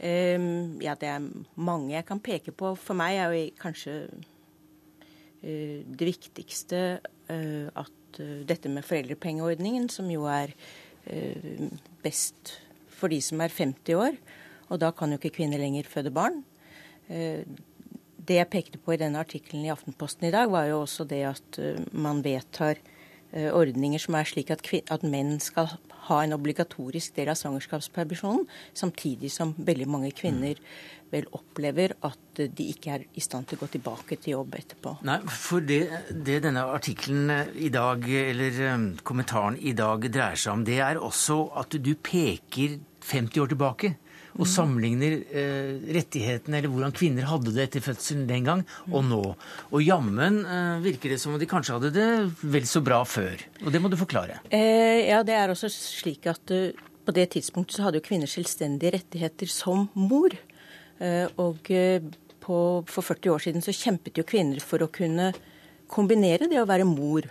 Um, ja, det er mange jeg kan peke på. For meg er jo kanskje uh, det viktigste uh, at uh, dette med foreldrepengeordningen, som jo er best for de som er 50 år, og da kan jo ikke kvinner lenger føde barn. Det jeg pekte på i denne artikkelen i Aftenposten i dag, var jo også det at uh, man vedtar uh, ordninger som er slik at, at, menn skal ha en obligatorisk del av svangerskapspermisjonen, samtidig som veldig mange kvinner vel opplever at uh, de ikke er i stand til å gå tilbake til jobb etterpå. Nei, for det, det denne artikkelen i dag, eller kommentaren i dag dreier seg om, det er også at du peker 50 år tilbake og sammenligner eh, rettighetene, eller hvordan kvinner hadde det etter fødselen den gang, og nå. Og jammen eh, virker det som om de kanskje hadde det vel så bra før. Og det må du forklare. Eh, ja, det er også slik at uh, på det tidspunktet så hadde jo kvinner selvstendige rettigheter som mor. Uh, og uh, på, for 40 år siden så kjempet jo kvinner for å kunne kombinere det å være mor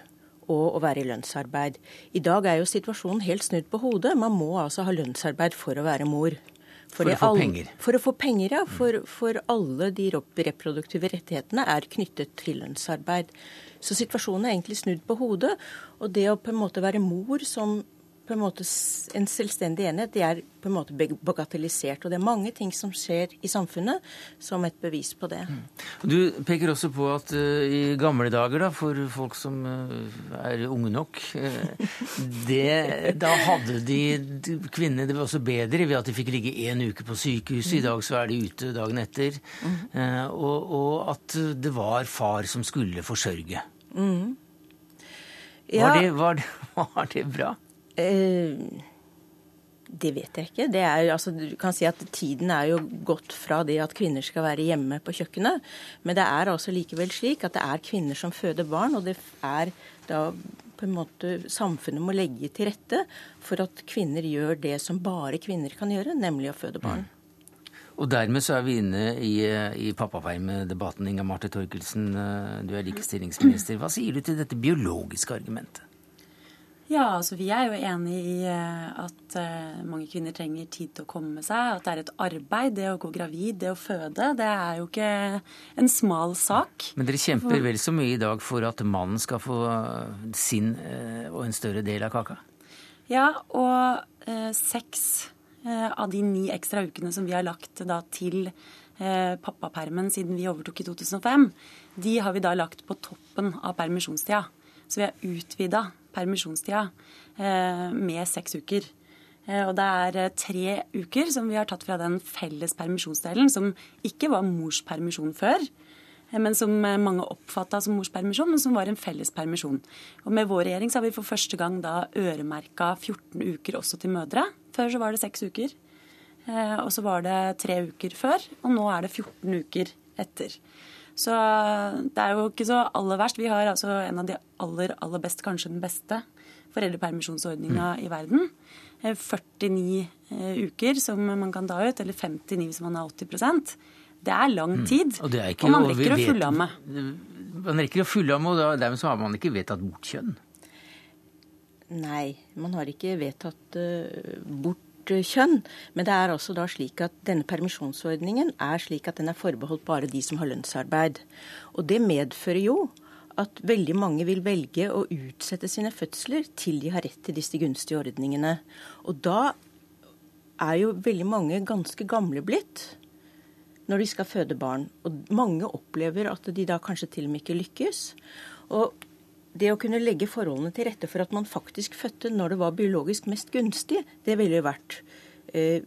og å være i lønnsarbeid. I dag er jo situasjonen helt snudd på hodet. Man må altså ha lønnsarbeid for å være mor. For, for å få all, penger? For å få penger, ja. For, for, alle de reproduktive rettighetene er knyttet til lønnsarbeid. Så situasjonen er egentlig snudd på hodet. Og det å på en måte være mor som på en måte en selvstendig enhet, de er på en måte bagatellisert. Og det er mange ting som skjer i samfunnet som et bevis på det. Mm. Du peker også på at uh, i gamle dager, da, for folk som uh, er unge nok uh, det, Da hadde de, de kvinnene det var også bedre ved at de fikk ligge én uke på sykehuset. I dag så er de ute dagen etter. Mm. Og, og, at det var far som skulle forsørge. Mm. Ja. Var, det, var, det, var det bra? Eh, det vet jeg ikke. Er, altså, du kan si at Tiden er jo gått fra det at kvinner skal være hjemme på kjøkkenet. Men det er altså likevel slik at det er kvinner som føder barn. Og det er da på en måte samfunnet må legge til rette for at kvinner gjør det som bare kvinner kan gjøre, nemlig å føde barn. Mm. Og dermed så er vi inne i, i pappapermdebatten. Inga Marte Torkelsen, du er likestillingsminister. Hva sier du til dette biologiske argumentet? Ja, altså Vi er jo enig i eh, at uh, mange kvinner trenger tid til å komme seg. At det er et arbeid. Det å gå gravid, det å føde. Det er jo ikke en smal sak. Men dere kjemper vel så mye i dag for at mannen skal få sin uh, og en større del av kaka? Ja, og eh, seks av de ni ekstra ukene som vi har lagt da, til pappapermen siden vi overtok i 2005, de har vi da lagt på toppen av permisjonstida. Så vi har utvida permisjonstida eh, med seks uker. Eh, og det er eh, tre uker som vi har tatt fra den felles permisjonsdelen, som ikke var mors permisjon før, men som mange oppfatta som mors permisjon, men som var en felles permisjon. Og med vår regjering så har vi for første gang da øremerka 14 uker også til mødre. Før så var det seks uker. Og så var det tre uker før, og nå er det 14 uker etter. Så det er jo ikke så aller verst. Vi har altså en av de aller, aller beste, kanskje den beste, foreldrepermisjonsordninga mm. i verden. 49 eh, eh, uker som man kan ta ut, eller 59 hvis man er 80% Det er lang mm. tid. Mm. Og, og, man rekker å fullamme. Man rekker å fullamme, og dermed så har man ikke vedtatt bort kjønn. Nei, man har ikke vedtatt uh, bort kjønn. Men det er også da slik at denne permisjonsordningen er slik at den er forbeholdt bare de som har lønnsarbeid. Og det medfører jo at veldig mange vil velge å utsette sine fødsler til de har rett til disse gunstige ordningene. Og da er jo veldig mange ganske gamle blitt når de skal føde barn. Og mange opplever at de da kanskje til og med ikke lykkes. Og det å kunne legge forholdene til rette for at man faktisk fødte når det var biologisk mest gunstig, det ville jo vært eh,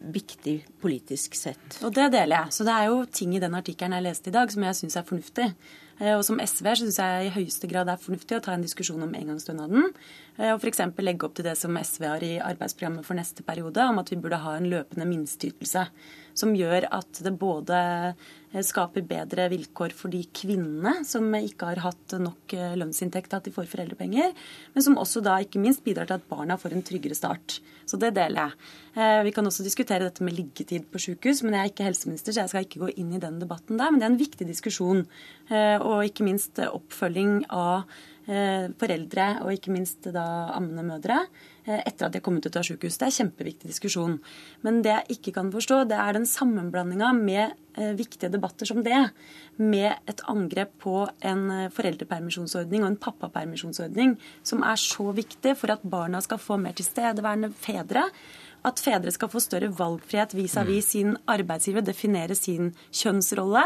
viktig politisk sett. Og det deler jeg. Så det er jo ting i den artikkelen jeg leste i dag som jeg syns er fornuftig. Eh, og som SV syns jeg i høyeste grad er fornuftig å ta en diskusjon om engangsstønaden. Eh, og f.eks. legge opp til det som SV har i arbeidsprogrammet for neste periode, om at vi burde ha en løpende minsteytelse. Som gjør at det både Eh, skaper bedre vilkår for de kvinnene som ikke har hatt nok lønnsinntekt til at de får foreldrepenger, men som også da ikke minst bidrar til at barna får en tryggere start. Så det deler jeg. Vi kan også diskutere dette med liggetid på sykehus, men jeg er ikke helseminister, så jeg skal ikke gå inn i den debatten der. Men det er en viktig diskusjon. Og ikke minst oppfølging av foreldre, og ikke minst da ammende mødre, Eh, etter at de har kommet ut av sykehus. Det er en kjempeviktig diskusjon. Men det jeg ikke kan forstå, det er den sammenblandinga med eh, viktige debatter som det, med et angrep på en eh, foreldrepermisjonsordning og en pappapermisjonsordning som er så viktig for at barna skal få mer tilstedeværende fedre at fedre skal få større valgfrihet vis-à-vis -vis sin arbeidsgiver, definere sin kjønnsrolle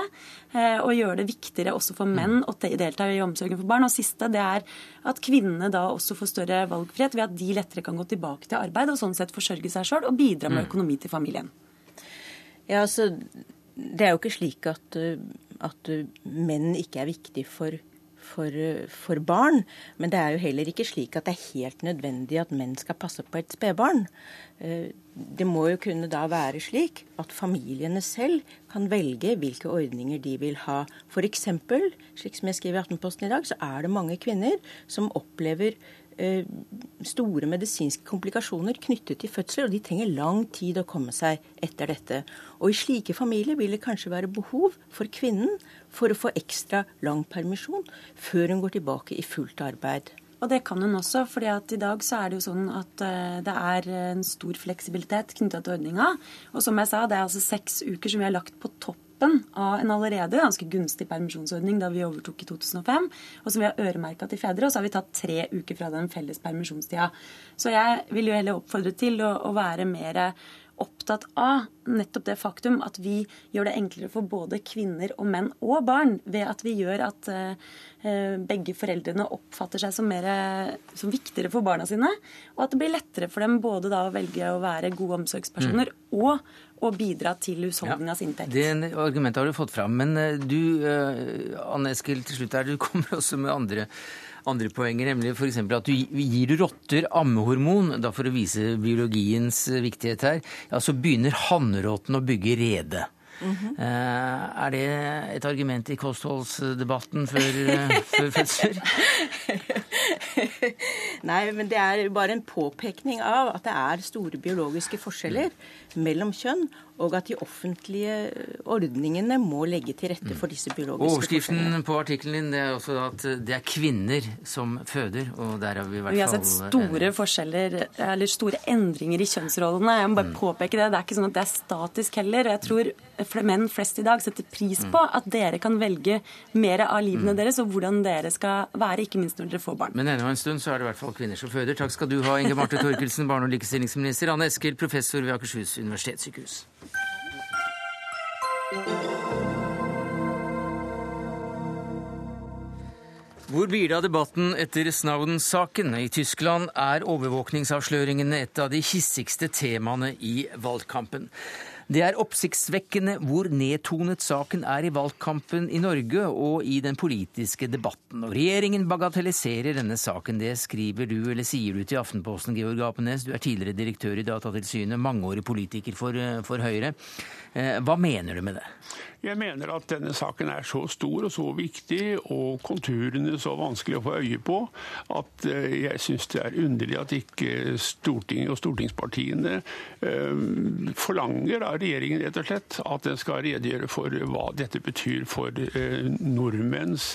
eh, og gjøre det viktigere også for menn å delta i omsorgen for barn. Og siste det er at kvinnene da også får større valgfrihet ved at de lettere kan gå tilbake til arbeid og sånn sett forsørge seg sjøl og bidra med mm. økonomi til familien. Ja, altså, Det er jo ikke slik at, at menn ikke er viktig for for, for, barn. Men det er jo heller ikke slik at det er helt nødvendig at menn skal passe på et spedbarn. Eh, det må jo kunne da være slik at familiene selv kan velge hvilke ordninger de vil ha. F.eks., slik som jeg skriver i Aftenposten i dag, så er det mange kvinner som opplever store medisinske komplikasjoner knyttet til fødsler, og de trenger lang tid å komme seg etter dette. Og i slike familier vil det kanskje være behov for kvinnen for å få ekstra lang permisjon før hun går tilbake i fullt arbeid. Og det kan hun også, for i dag så er det jo sånn at uh, det er en stor fleksibilitet knytta til ordninga. Og som jeg sa, det er altså seks uker som vi har lagt på topp toppen av en allerede ganske gunstig permisjonsordning da vi overtok i 2005, og som vi har øremerka til fedre. Og så har vi tatt tre uker fra den felles permisjonstida. Så jeg vil jo heller oppfordre til å, å være mer opptatt av nettopp det faktum at vi gjør det enklere for både kvinner og menn og barn ved at vi gjør at uh, begge foreldrene oppfatter seg som, mer, som viktigere for barna sine, og at det blir lettere for dem både da å velge å være gode omsorgspersoner mm. og å bidra til husholdningas ja, inntekt. Det argumentet har du fått fram. Men uh, du, Anne Eskil, til slutt her, du kommer også med andre andre poenger, nemlig f.eks. at du gir rotter ammehormon da for å vise biologiens viktighet her, ja, så begynner hannrotten å bygge rede. Mm -hmm. Er det et argument i kostholdsdebatten før, eh, før fødsler? Nei, men det er bare en påpekning av at det er store biologiske forskjeller mellom kjønn, og at de offentlige ordningene må legge til rette for disse biologiske Overskriften på artikkelen din det er også at det er kvinner som føder, og der har vi i hvert Vi har sett store forskjeller, eller store endringer i kjønnsrollene. Jeg må bare påpeke det. Det er ikke sånn at det er statisk heller. Jeg tror menn flest i dag setter pris på at dere kan velge mer av livene deres, og hvordan dere skal være, ikke minst når dere får barn. Men ennå en stund så er det i hvert fall kvinner som føder. Takk skal du ha, Inge Marte Torkelsen, barne- og likestillingsminister. Anne Eskild, professor ved Akershus universitetssykehus. Hvor blir det av debatten etter Snowden-saken? I Tyskland er overvåkningsavsløringene et av de hissigste temaene i valgkampen. Det er oppsiktsvekkende hvor nedtonet saken er i valgkampen i Norge og i den politiske debatten. Og regjeringen bagatelliserer denne saken. Det skriver du, eller sier du til Aftenposten, Georg Apenes. Du er tidligere direktør i Datatilsynet, mangeårig politiker for, for Høyre. Eh, Hva mener du med det? Jeg mener at denne saken er så stor og så viktig, og konturene så vanskelig å få øye på, at eh, jeg syns det er underlig at ikke Stortinget og stortingspartiene eh, forlanger av regjeringen rett og slett at den skal redegjøre for hva dette betyr for nordmenns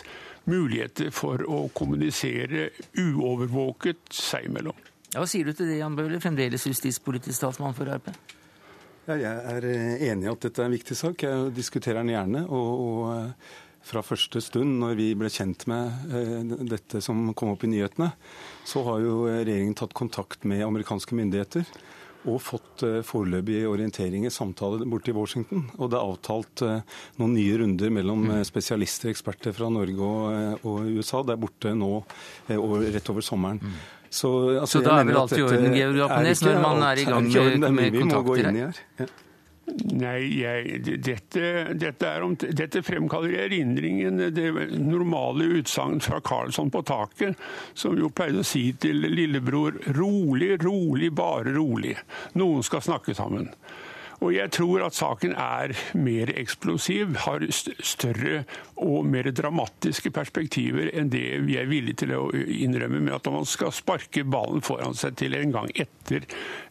muligheter for å kommunisere uovervåket seg imellom. Ja, Hva sier du til det, Jan Bøhler, fremdeles justispolitisk statsmann for Ap? Jeg er eh, enig i at dette er en viktig sak. Jeg diskuterer den gjerne. Og, og eh, fra første stund, når vi ble kjent med eh, dette som kom opp i nyhetene, så har jo regjeringen tatt kontakt med amerikanske myndigheter og fått foreløpige orienteringer, samtaler borte i Washington. Og det er avtalt noen nye runder mellom spesialister og eksperter fra Norge og, og USA. Er borte nå og rett over sommeren. Så, altså, Så da er vel alt i orden, Georg Apenes, når man er i gang ikke orden. med- er med vi må gå kontakter inn i her. Ja. Nei, jeg, dette, dette, er om, dette fremkaller erindringen det normale utsagn fra Karlsson på taket, som jo pleide å si til lillebror rolig, rolig, bare rolig. Noen skal snakke sammen. Og jeg tror at saken er mer eksplosiv, har større og mer dramatiske perspektiver enn det vi er villige til å innrømme med at man skal sparke ballen foran seg til en gang etter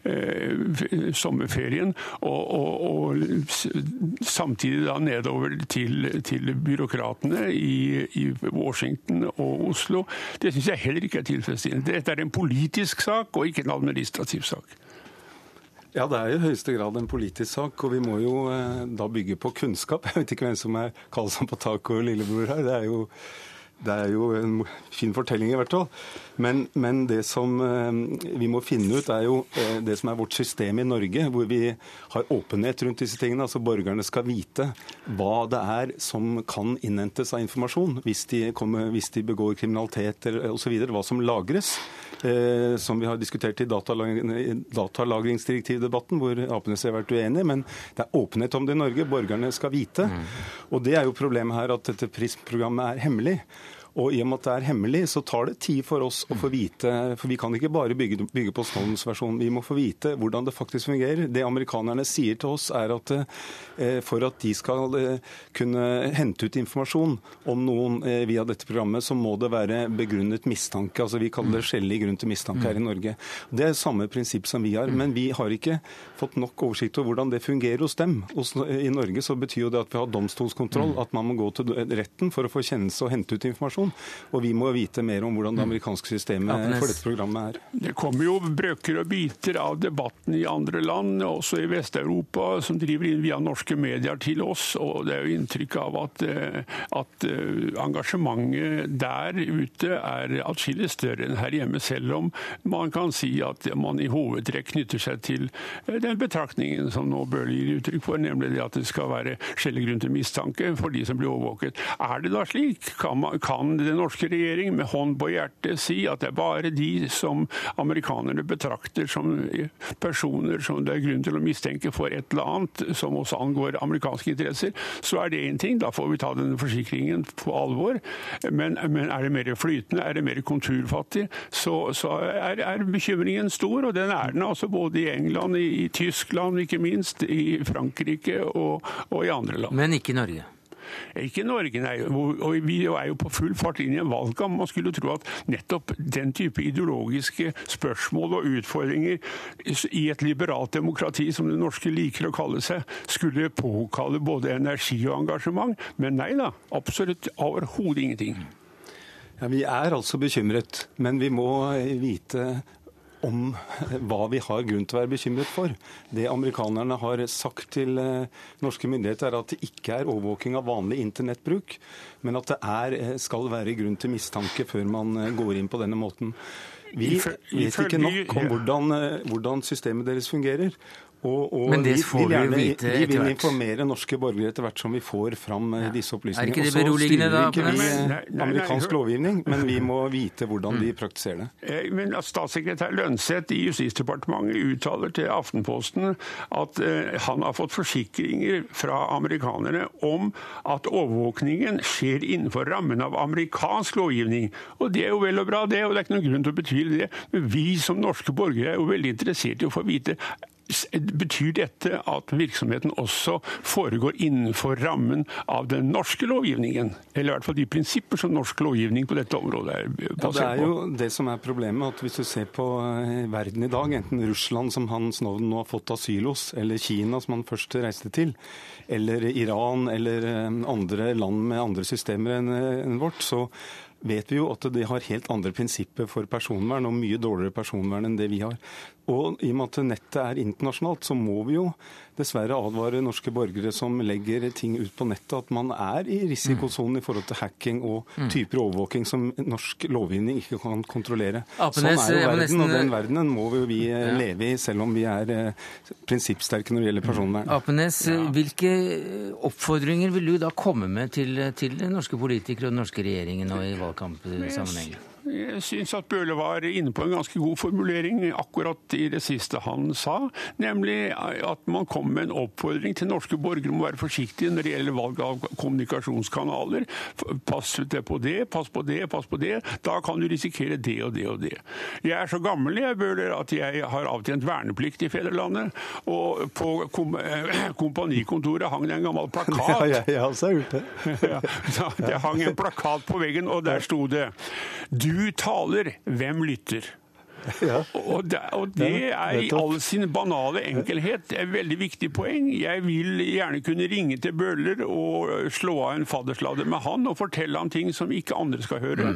eh, sommerferien, og, og, og samtidig da nedover til, til byråkratene i, i Washington og Oslo. Det syns jeg heller ikke er tilfredsstillende. Dette er en politisk sak og ikke en administrativ sak. Ja, det er i høyeste grad en politisk sak, og vi må jo eh, da bygge på kunnskap. Jeg vet ikke hvem som er Karlsson på taket og lillebror her. Det er jo, det er jo en fin fortelling i hvert fall. Men, men det som eh, vi må finne ut, er jo eh, det som er vårt system i Norge, hvor vi har åpenhet rundt disse tingene. Altså borgerne skal vite hva det er som kan innhentes av informasjon hvis de, kommer, hvis de begår kriminalitet osv. Hva som lagres. Eh, som vi har diskutert i datalagringsdirektivdebatten, hvor Apenes har vært uenig, men det er åpenhet om det i Norge. Borgerne skal vite. Og det er jo problemet her, at dette PRISM-programmet er hemmelig. Og i og med at det er hemmelig, så tar det tid for oss å få vite For vi kan ikke bare bygge, bygge på Snowdens versjon. Vi må få vite hvordan det faktisk fungerer. Det amerikanerne sier til oss, er at eh, for at de skal eh, kunne hente ut informasjon om noen eh, via dette programmet, så må det være begrunnet mistanke. Altså Vi kaller det skjellig grunn til mistanke her i Norge. Det er samme prinsipp som vi har. Men vi har ikke fått nok oversikt over hvordan det fungerer hos dem. Hos, I Norge så betyr jo det at vi har domstolskontroll, at man må gå til retten for å få kjennelse og hente ut informasjon. Og vi må vite mer om hvordan det amerikanske systemet for dette programmet er. Det kommer jo brøker og biter av debatten i andre land, også i Vest-Europa, som driver inn via norske medier til oss. Og det er jo inntrykk av at, eh, at eh, engasjementet der ute er atskillig større enn her hjemme, selv om man kan si at man i hovedtrekk knytter seg til eh, den betraktningen som nå Bøhler gir uttrykk for, nemlig det at det skal være skjellig grunn til mistanke for de som blir overvåket. Er det da slik? Kan, man, kan den norske regjering med hånd på hjertet si at det er bare de som amerikanerne betrakter som personer som det er grunn til å mistenke for et eller annet som også angår amerikanske interesser, så er det én ting. Da får vi ta den forsikringen på alvor. Men, men er det mer flytende, er det mer konturfattig, så, så er, er, bekymringen stor. Og den er den altså både i England, i, i Tyskland ikke minst, i Frankrike og, og i andre land. Men ikke i Norge. Ikke Norge, nei. Og vi er jo på full fart inn i en valgkamp. Man skulle tro at nettopp den type ideologiske spørsmål og utfordringer i et liberalt demokrati, som det norske liker å kalle seg, skulle påkalle både energi og engasjement. Men nei da, absolutt overhodet ingenting. Ja, Vi er altså bekymret, men vi må vite om hva vi har grunn til å være bekymret for. Det amerikanerne har sagt til eh, norske myndigheter, er at det ikke er overvåking av vanlig internettbruk, men at det er, eh, skal være grunn til mistanke før man eh, går inn på denne måten. Vi vet ikke nok om hvordan, hvordan systemet deres fungerer. Og, og Men det får vi jo vite etter hvert. Vi vil informere norske borgere etter hvert som vi får fram ja. disse opplysningene. Er ikke det beroligende da, ikke vi eh, Nei, nei, nei, amerikansk nei, lovgivning, men vi må vite hvordan de praktiserer det. Eh, Men at Statssekretær Lønseth i Justisdepartementet uttaler til Aftenposten at eh, han har fått forsikringer fra amerikanerne om at overvåkningen skjer innenfor rammen av amerikansk lovgivning. Og Det er jo vel og bra, det, og det er ikke noen grunn til å betvile det. Men vi som norske borgere er jo veldig interessert i å få vite Betyr dette at virksomheten også foregår innenfor rammen av den norske lovgivningen? Eller i hvert fall de prinsipper som norsk lovgivning på dette området er basert Ja, det er jo det som er problemet, at hvis du ser på eh, verden i dag, enten Russland som han Snowden nå har fått asyl hos, eller Kina som han først reiste til, eller Iran eller eh, andre land med andre systemer eh, enn vårt, så vet vi jo at de har helt andre prinsipper for personvern, og mye dårligere personvern enn det vi har. Og i og med at nettet er internasjonalt, så må vi jo dessverre advare norske borgere som legger ting ut på nettet, at man er i risikosonen i forhold til hacking og typer overvåking som norsk lovgivning ikke kan kontrollere. Apenes, sånn er jo verden, og den verdenen må jo vi eh, leve i, selv om vi er eh, prinsippsterke når det gjelder personvern. Apenes, hvilke oppfordringer vil du da komme med til, til norske politikere og den norske regjeringen nå i valgkampsammenheng? Jeg syns at Bøhle var inne på en ganske god formulering akkurat i det siste han sa, nemlig at man kommer med en oppfordring til norske borgere om å være forsiktige når det gjelder valg av kommunikasjonskanaler. Pass deg på det, pass på det, pass på det. Da kan du risikere det og det og det. Jeg er så gammel jeg Bøhler, at jeg har avtjent verneplikt i fedrelandet, og på kom kompanikontoret hang det en gammel plakat. Ja, jeg, jeg har også gjort det. Ja, det hang en plakat på veggen, og der sto det 'Du taler, hvem lytter?' Ja. Og det, og det er i all sin banale enkelhet et veldig viktig poeng. Jeg vil gjerne kunne ringe til Bøhler og slå av en faddersladder med han og fortelle han ting som ikke andre skal høre.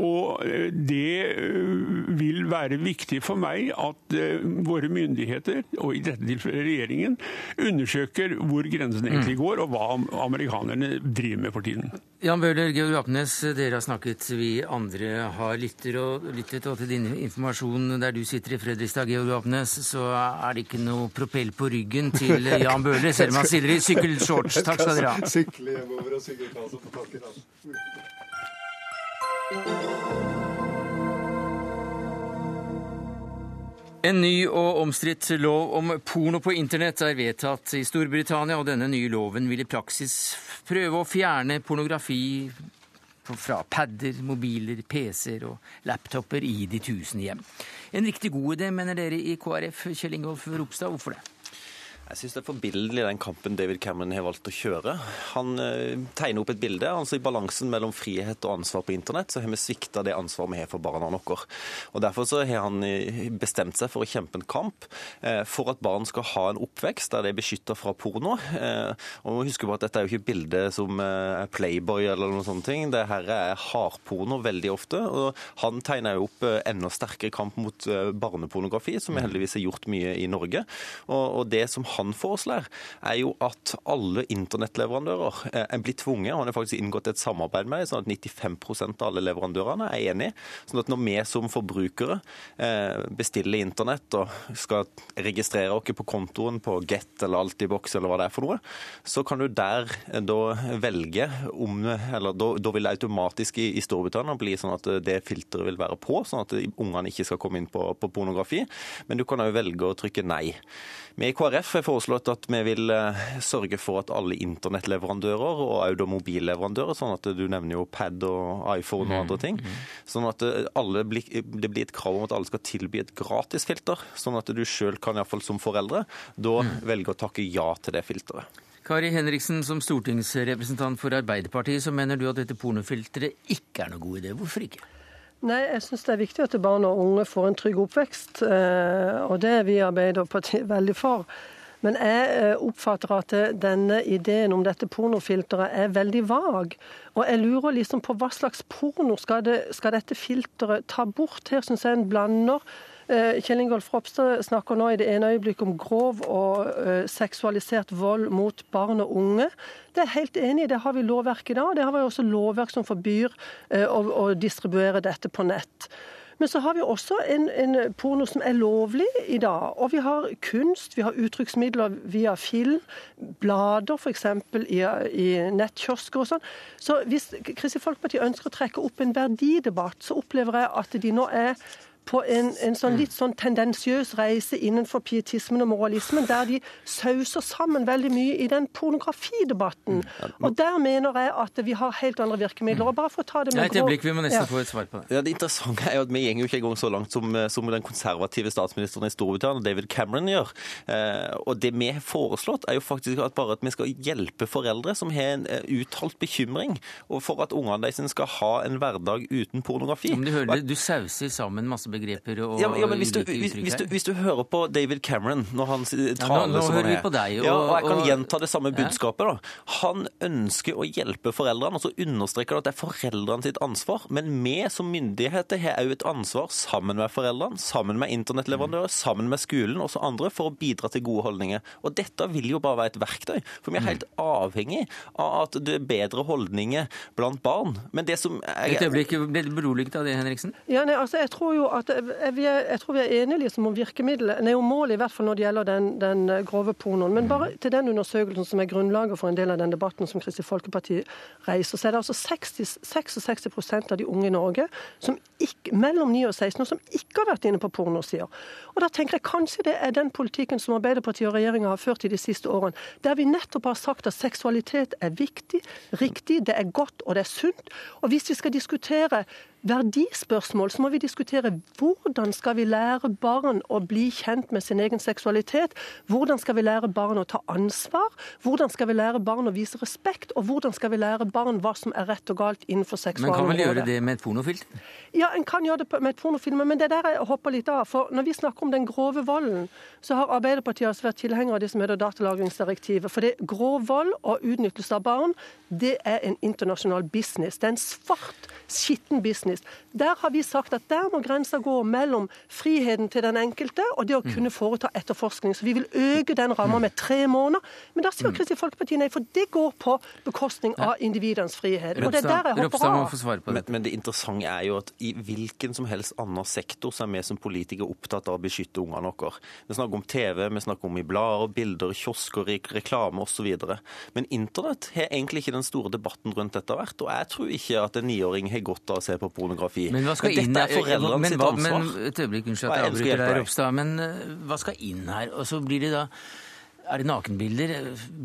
Og eh, det eh, vil være viktig for meg at eh, våre myndigheter, og i dette tilfellet regjeringen, undersøker hvor grensen egentlig går, og hva amerikanerne driver med for tiden. Jan Bøhler, Georg Apnes, dere har snakket, vi andre har lytter og, lyttet, og til din informasjon der du sitter i Fredrikstad, Georg Apnes, så er det ikke noe propell på ryggen til Jan Bøhler, selv om han stiller i sykkelshorts. Takk skal dere ha. Sykle hjemover og sykkelkasse på taket. En ny og omstridt lov om porno på internett er vedtatt i Storbritannia, og denne nye loven vil i praksis prøve å fjerne pornografi fra padder, mobiler, PC-er og laptoper i de tusen hjem. En riktig god idé, mener dere i KrF. Kjell Ingolf Ropstad, hvorfor det? Jeg syns det er forbilledlig den kampen David Cameron har valgt å kjøre. Han eh, tegner opp et bilde. altså I balansen mellom frihet og ansvar på internett, så har vi svikta det ansvaret vi har for barna våre. Og Derfor så har han eh, bestemt seg for å kjempe en kamp eh, for at barn skal ha en oppvekst der de er beskytta fra porno. Og må huske på at Dette er jo ikke bilder som er Playboy eller noen sånne ting. Det her er hardporno veldig ofte. og Han tegner jo opp enda sterkere kamp mot barnepornografi, som vi heldigvis har gjort mye i Norge. Og, og det som han foreslår, er jo at alle internettleverandører eh, er blitt tvunget, og han har faktisk inngått et samarbeid med sånn at 95% av alle leverandørene er enig. Sånn at når vi som forbrukere eh, bestiller internett og skal registrere oss på kontoen på Get eller Altibox eller hva det er for noe, så kan du der eh, da velge om Eller da, da vil det automatisk i, i Storbritannia bli sånn at det filteret vil være på, sånn at ungene ikke skal komme inn på, på pornografi. Men du kan òg velge å trykke nei. Vi i KrF har foreslått at vi vil eh, sørge for at alle internettleverandører og også mobilleverandører, sånn at du nevner jo pad og iPhone og andre ting, sånn at eh, alle blir, det blir et krav om at alle skal tilby et gratisfilter, sånn at du sjøl kan iallfall som foreldre da velge å takke ja til det filteret. Kari Henriksen, som stortingsrepresentant for Arbeiderpartiet, så mener du at dette pornofilteret ikke er noe god idé. Hvorfor ikke? Nei, jeg syns det er viktig at barn og unge får en trygg oppvekst. Eh, og det er vi i Arbeiderpartiet veldig for. Men jeg eh, oppfatter at denne ideen om dette pornofilteret er veldig vag. Og jeg lurer liksom på hva slags porno skal, det, skal dette filteret ta bort? Her syns jeg en blander Eh, Kjell Ingolf Ropstad snakker nå i det ene øyeblikket om grov og uh, seksualisert vold mot barn og unge. Det er helt enig i, det har vi lovverk i dag. Det har vi også lovverk som forbyr å, distribuere dette på nett. Men så har vi også en, en, porno som er lovlig i dag. Og vi har kunst, vi har uttrykksmidler via film, blader f.eks. I, i nettkiosker og sånn. Så hvis Kristelig Folkeparti ønsker å trekke opp en verdidebatt, så opplever jeg at de nå er på en, en sånn litt sånn tendensiøs reise innenfor pietismen og moralismen, der de sauser sammen veldig mye i den pornografidebatten. Mm. Og der mener jeg at vi har helt andre virkemidler. Og bare for å ta det med Et øyeblikk, vi må nesten ja. få et svar på det. Ja, Det interessante er jo at vi går jo ikke engang så langt som, som, den konservative statsministeren i Storbritannia, David Cameron, gjør. Eh, og det vi har foreslått, er jo faktisk at bare at vi skal hjelpe foreldre som har en uh, uttalt bekymring for at ungene deres skal ha en hverdag uten pornografi. Men du hører, du sauser sammen masse begreper og ja, ja, men hvis du, hvis, hvis, du, hvis du, hører på David Cameron når han taler ja, nå, nå som han er på deg, og, ja, og jeg kan og, gjenta det samme budskapet. da. Han ønsker å hjelpe foreldrene, og så understreker han at det er foreldrene sitt ansvar. Men vi som myndigheter har òg et ansvar sammen med foreldrene, sammen med internettleverandører, sammen med skolen og så andre for å bidra til gode holdninger. Og dette vil jo bare være et verktøy, for vi er helt avhengig av at det er bedre holdninger blant barn. Men det som jeg, Et øyeblikk, ble du beroliget av det, Henriksen? Ja, nei, altså jeg tror jo at jeg, jeg tror vi er enige liksom om virkemidlet, nei, om målet i hvert fall når det gjelder den, den, eh, grove pornoen. Men bare til den undersøkelsen som er grunnlaget for en del av den debatten som Kristelig Folkeparti reiser, så er det altså 60, 66% av de unge i Norge som ikke, mellom 9 og 16 år som ikke har vært inne på pornosider. Og da tenker jeg kanskje det er den politikken som Arbeiderpartiet og regjeringa har ført i de siste årene, der vi nettopp har sagt at seksualitet er viktig, riktig, det er godt og det er sunt. Og hvis vi skal diskutere verdispørsmål, så må vi diskutere hvordan skal vi lære barn å bli kjent med sin egen seksualitet? Hvordan skal vi lære barn å ta ansvar? Hvordan skal vi lære barn å vise respekt? Og hvordan skal vi lære barn hva som er rett og galt innenfor seksualområdet? Men kan vel gjøre det med et pornofilm? Ja, en kan gjøre det med et pornofilm, men det er der jeg hopper litt av. For når vi snakker om den grove volden, så har Arbeiderpartiet også vært tilhenger av det som heter datalagringsdirektivet. For det grov vold og utnyttelse av barn, det er en internasjonal business. Det er en svart, skitten business sist. Der har vi sagt at der må grensa gå mellom friheten til den enkelte og det å kunne foreta etterforskning. Så vi vil øke den ramma med tre måneder. Men da sier mm. Kristelig Folkeparti nei, for det går på bekostning av individenes frihet. Og det er der jeg hopper av. Men, men det interessante er jo at i hvilken som helst annen sektor så er vi som politikere opptatt av å beskytte ungene våre. Vi snakker om TV, vi snakker om i blader, bilder, kiosker, reklame osv. Men internett har egentlig ikke den store debatten rundt dette vært. Og jeg tror ikke at en niåring har godt av å se på pornografi. Men hva skal men inn Dette er foreldrene sitt ansvar. Men, et øyeblikk, unnskyld at jeg avbryter deg, Ropstad. Men uh, hva skal inn her? Og så blir det da er det nakenbilder?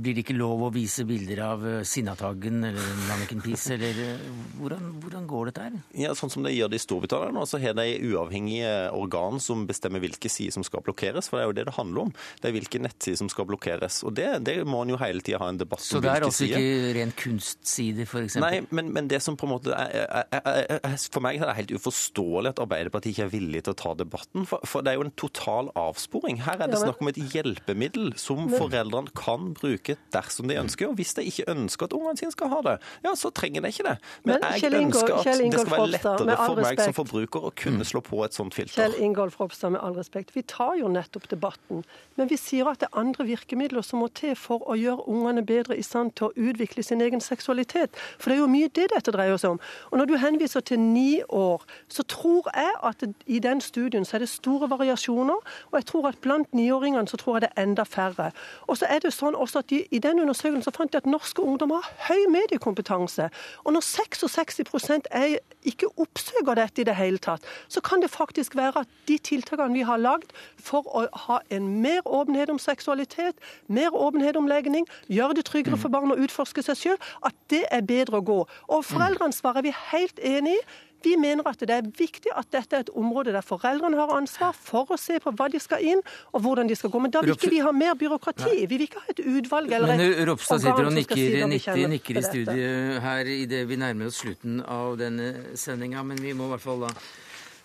Blir det ikke lov å vise bilder av eh, Sinnataggen eller Nanniken Peace, eller eh, hvordan, hvordan, går dette her? Ja, Sånn som de gjør det i Storbritannia nå, så har de uavhengige organ som bestemmer hvilke sider som skal blokkeres. For det er jo det det handler om. Det er hvilke nettsider som skal blokkeres. Og det, det må en jo hele tida ha en debatt om. Så det er altså sider. ikke ren kunstside, f.eks.? Nei, men, men, det som på en måte er, er, er, For meg er det helt uforståelig at Arbeiderpartiet ikke er villig til å ta debatten. For, for det er jo en total avsporing. Her er det snakk om et hjelpemiddel som foreldrene kan bruke dersom de ønsker. Og hvis de ikke ønsker at ungene sine skal ha det, ja, så trenger de ikke det. Men, Men jeg ønsker at det skal være lettere for meg som forbruker å kunne slå på et sånt filter. Kjell Ingolf Ropstad, med all respekt. Vi tar jo nettopp debatten. Men vi sier at det er andre virkemidler som må til for å gjøre ungene bedre i stand til å utvikle sin egen seksualitet. For det er jo mye det dette dreier seg om. Og når du henviser til ni år, så tror jeg at i den studien så er det store variasjoner. Og jeg tror at blant niåringene så tror jeg det er enda færre. Og så er det sånn også at de, I den undersøkelsen så fant de at norske ungdommer har høy mediekompetanse. Og når 66% er ikke oppsøker dette i det hele tatt, så kan det faktisk være at de tiltakene vi har lagd for å ha en mer åpenhet om seksualitet, mer åpenhet om legning, gjøre det tryggere for barn å utforske seg sjøl, at det er bedre å gå. Og foreldreansvaret er vi helt enig i. Vi mener at det er viktig at dette er et område der foreldrene har ansvar for å se på hva de skal inn, og hvordan de skal gå. Men da vil ikke vi ha mer byråkrati. Vi vil ikke ha et utvalg eller Men Ropstad sitter og nikker, si nikker, nikker, i studiet her idet vi nærmer oss slutten av denne sendinga, men vi må i hvert fall da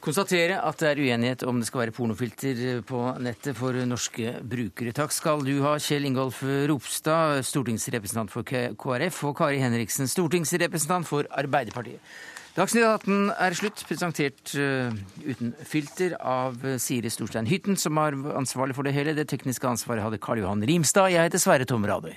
konstatere at det er uenighet om det skal være pornofilter på nettet for norske brukere. Takk skal du ha, Kjell Ingolf Ropstad, stortingsrepresentant for KrF, og Kari Henriksen, stortingsrepresentant for Arbeiderpartiet. Dagsnytt 18 er slutt, presentert uh, uten filter av eh, Siri Storstein Hytten, som er ansvarlig for det hele. Det tekniske ansvaret hadde Karl Johan Rimstad. Jeg heter Sverre Tom Radøy.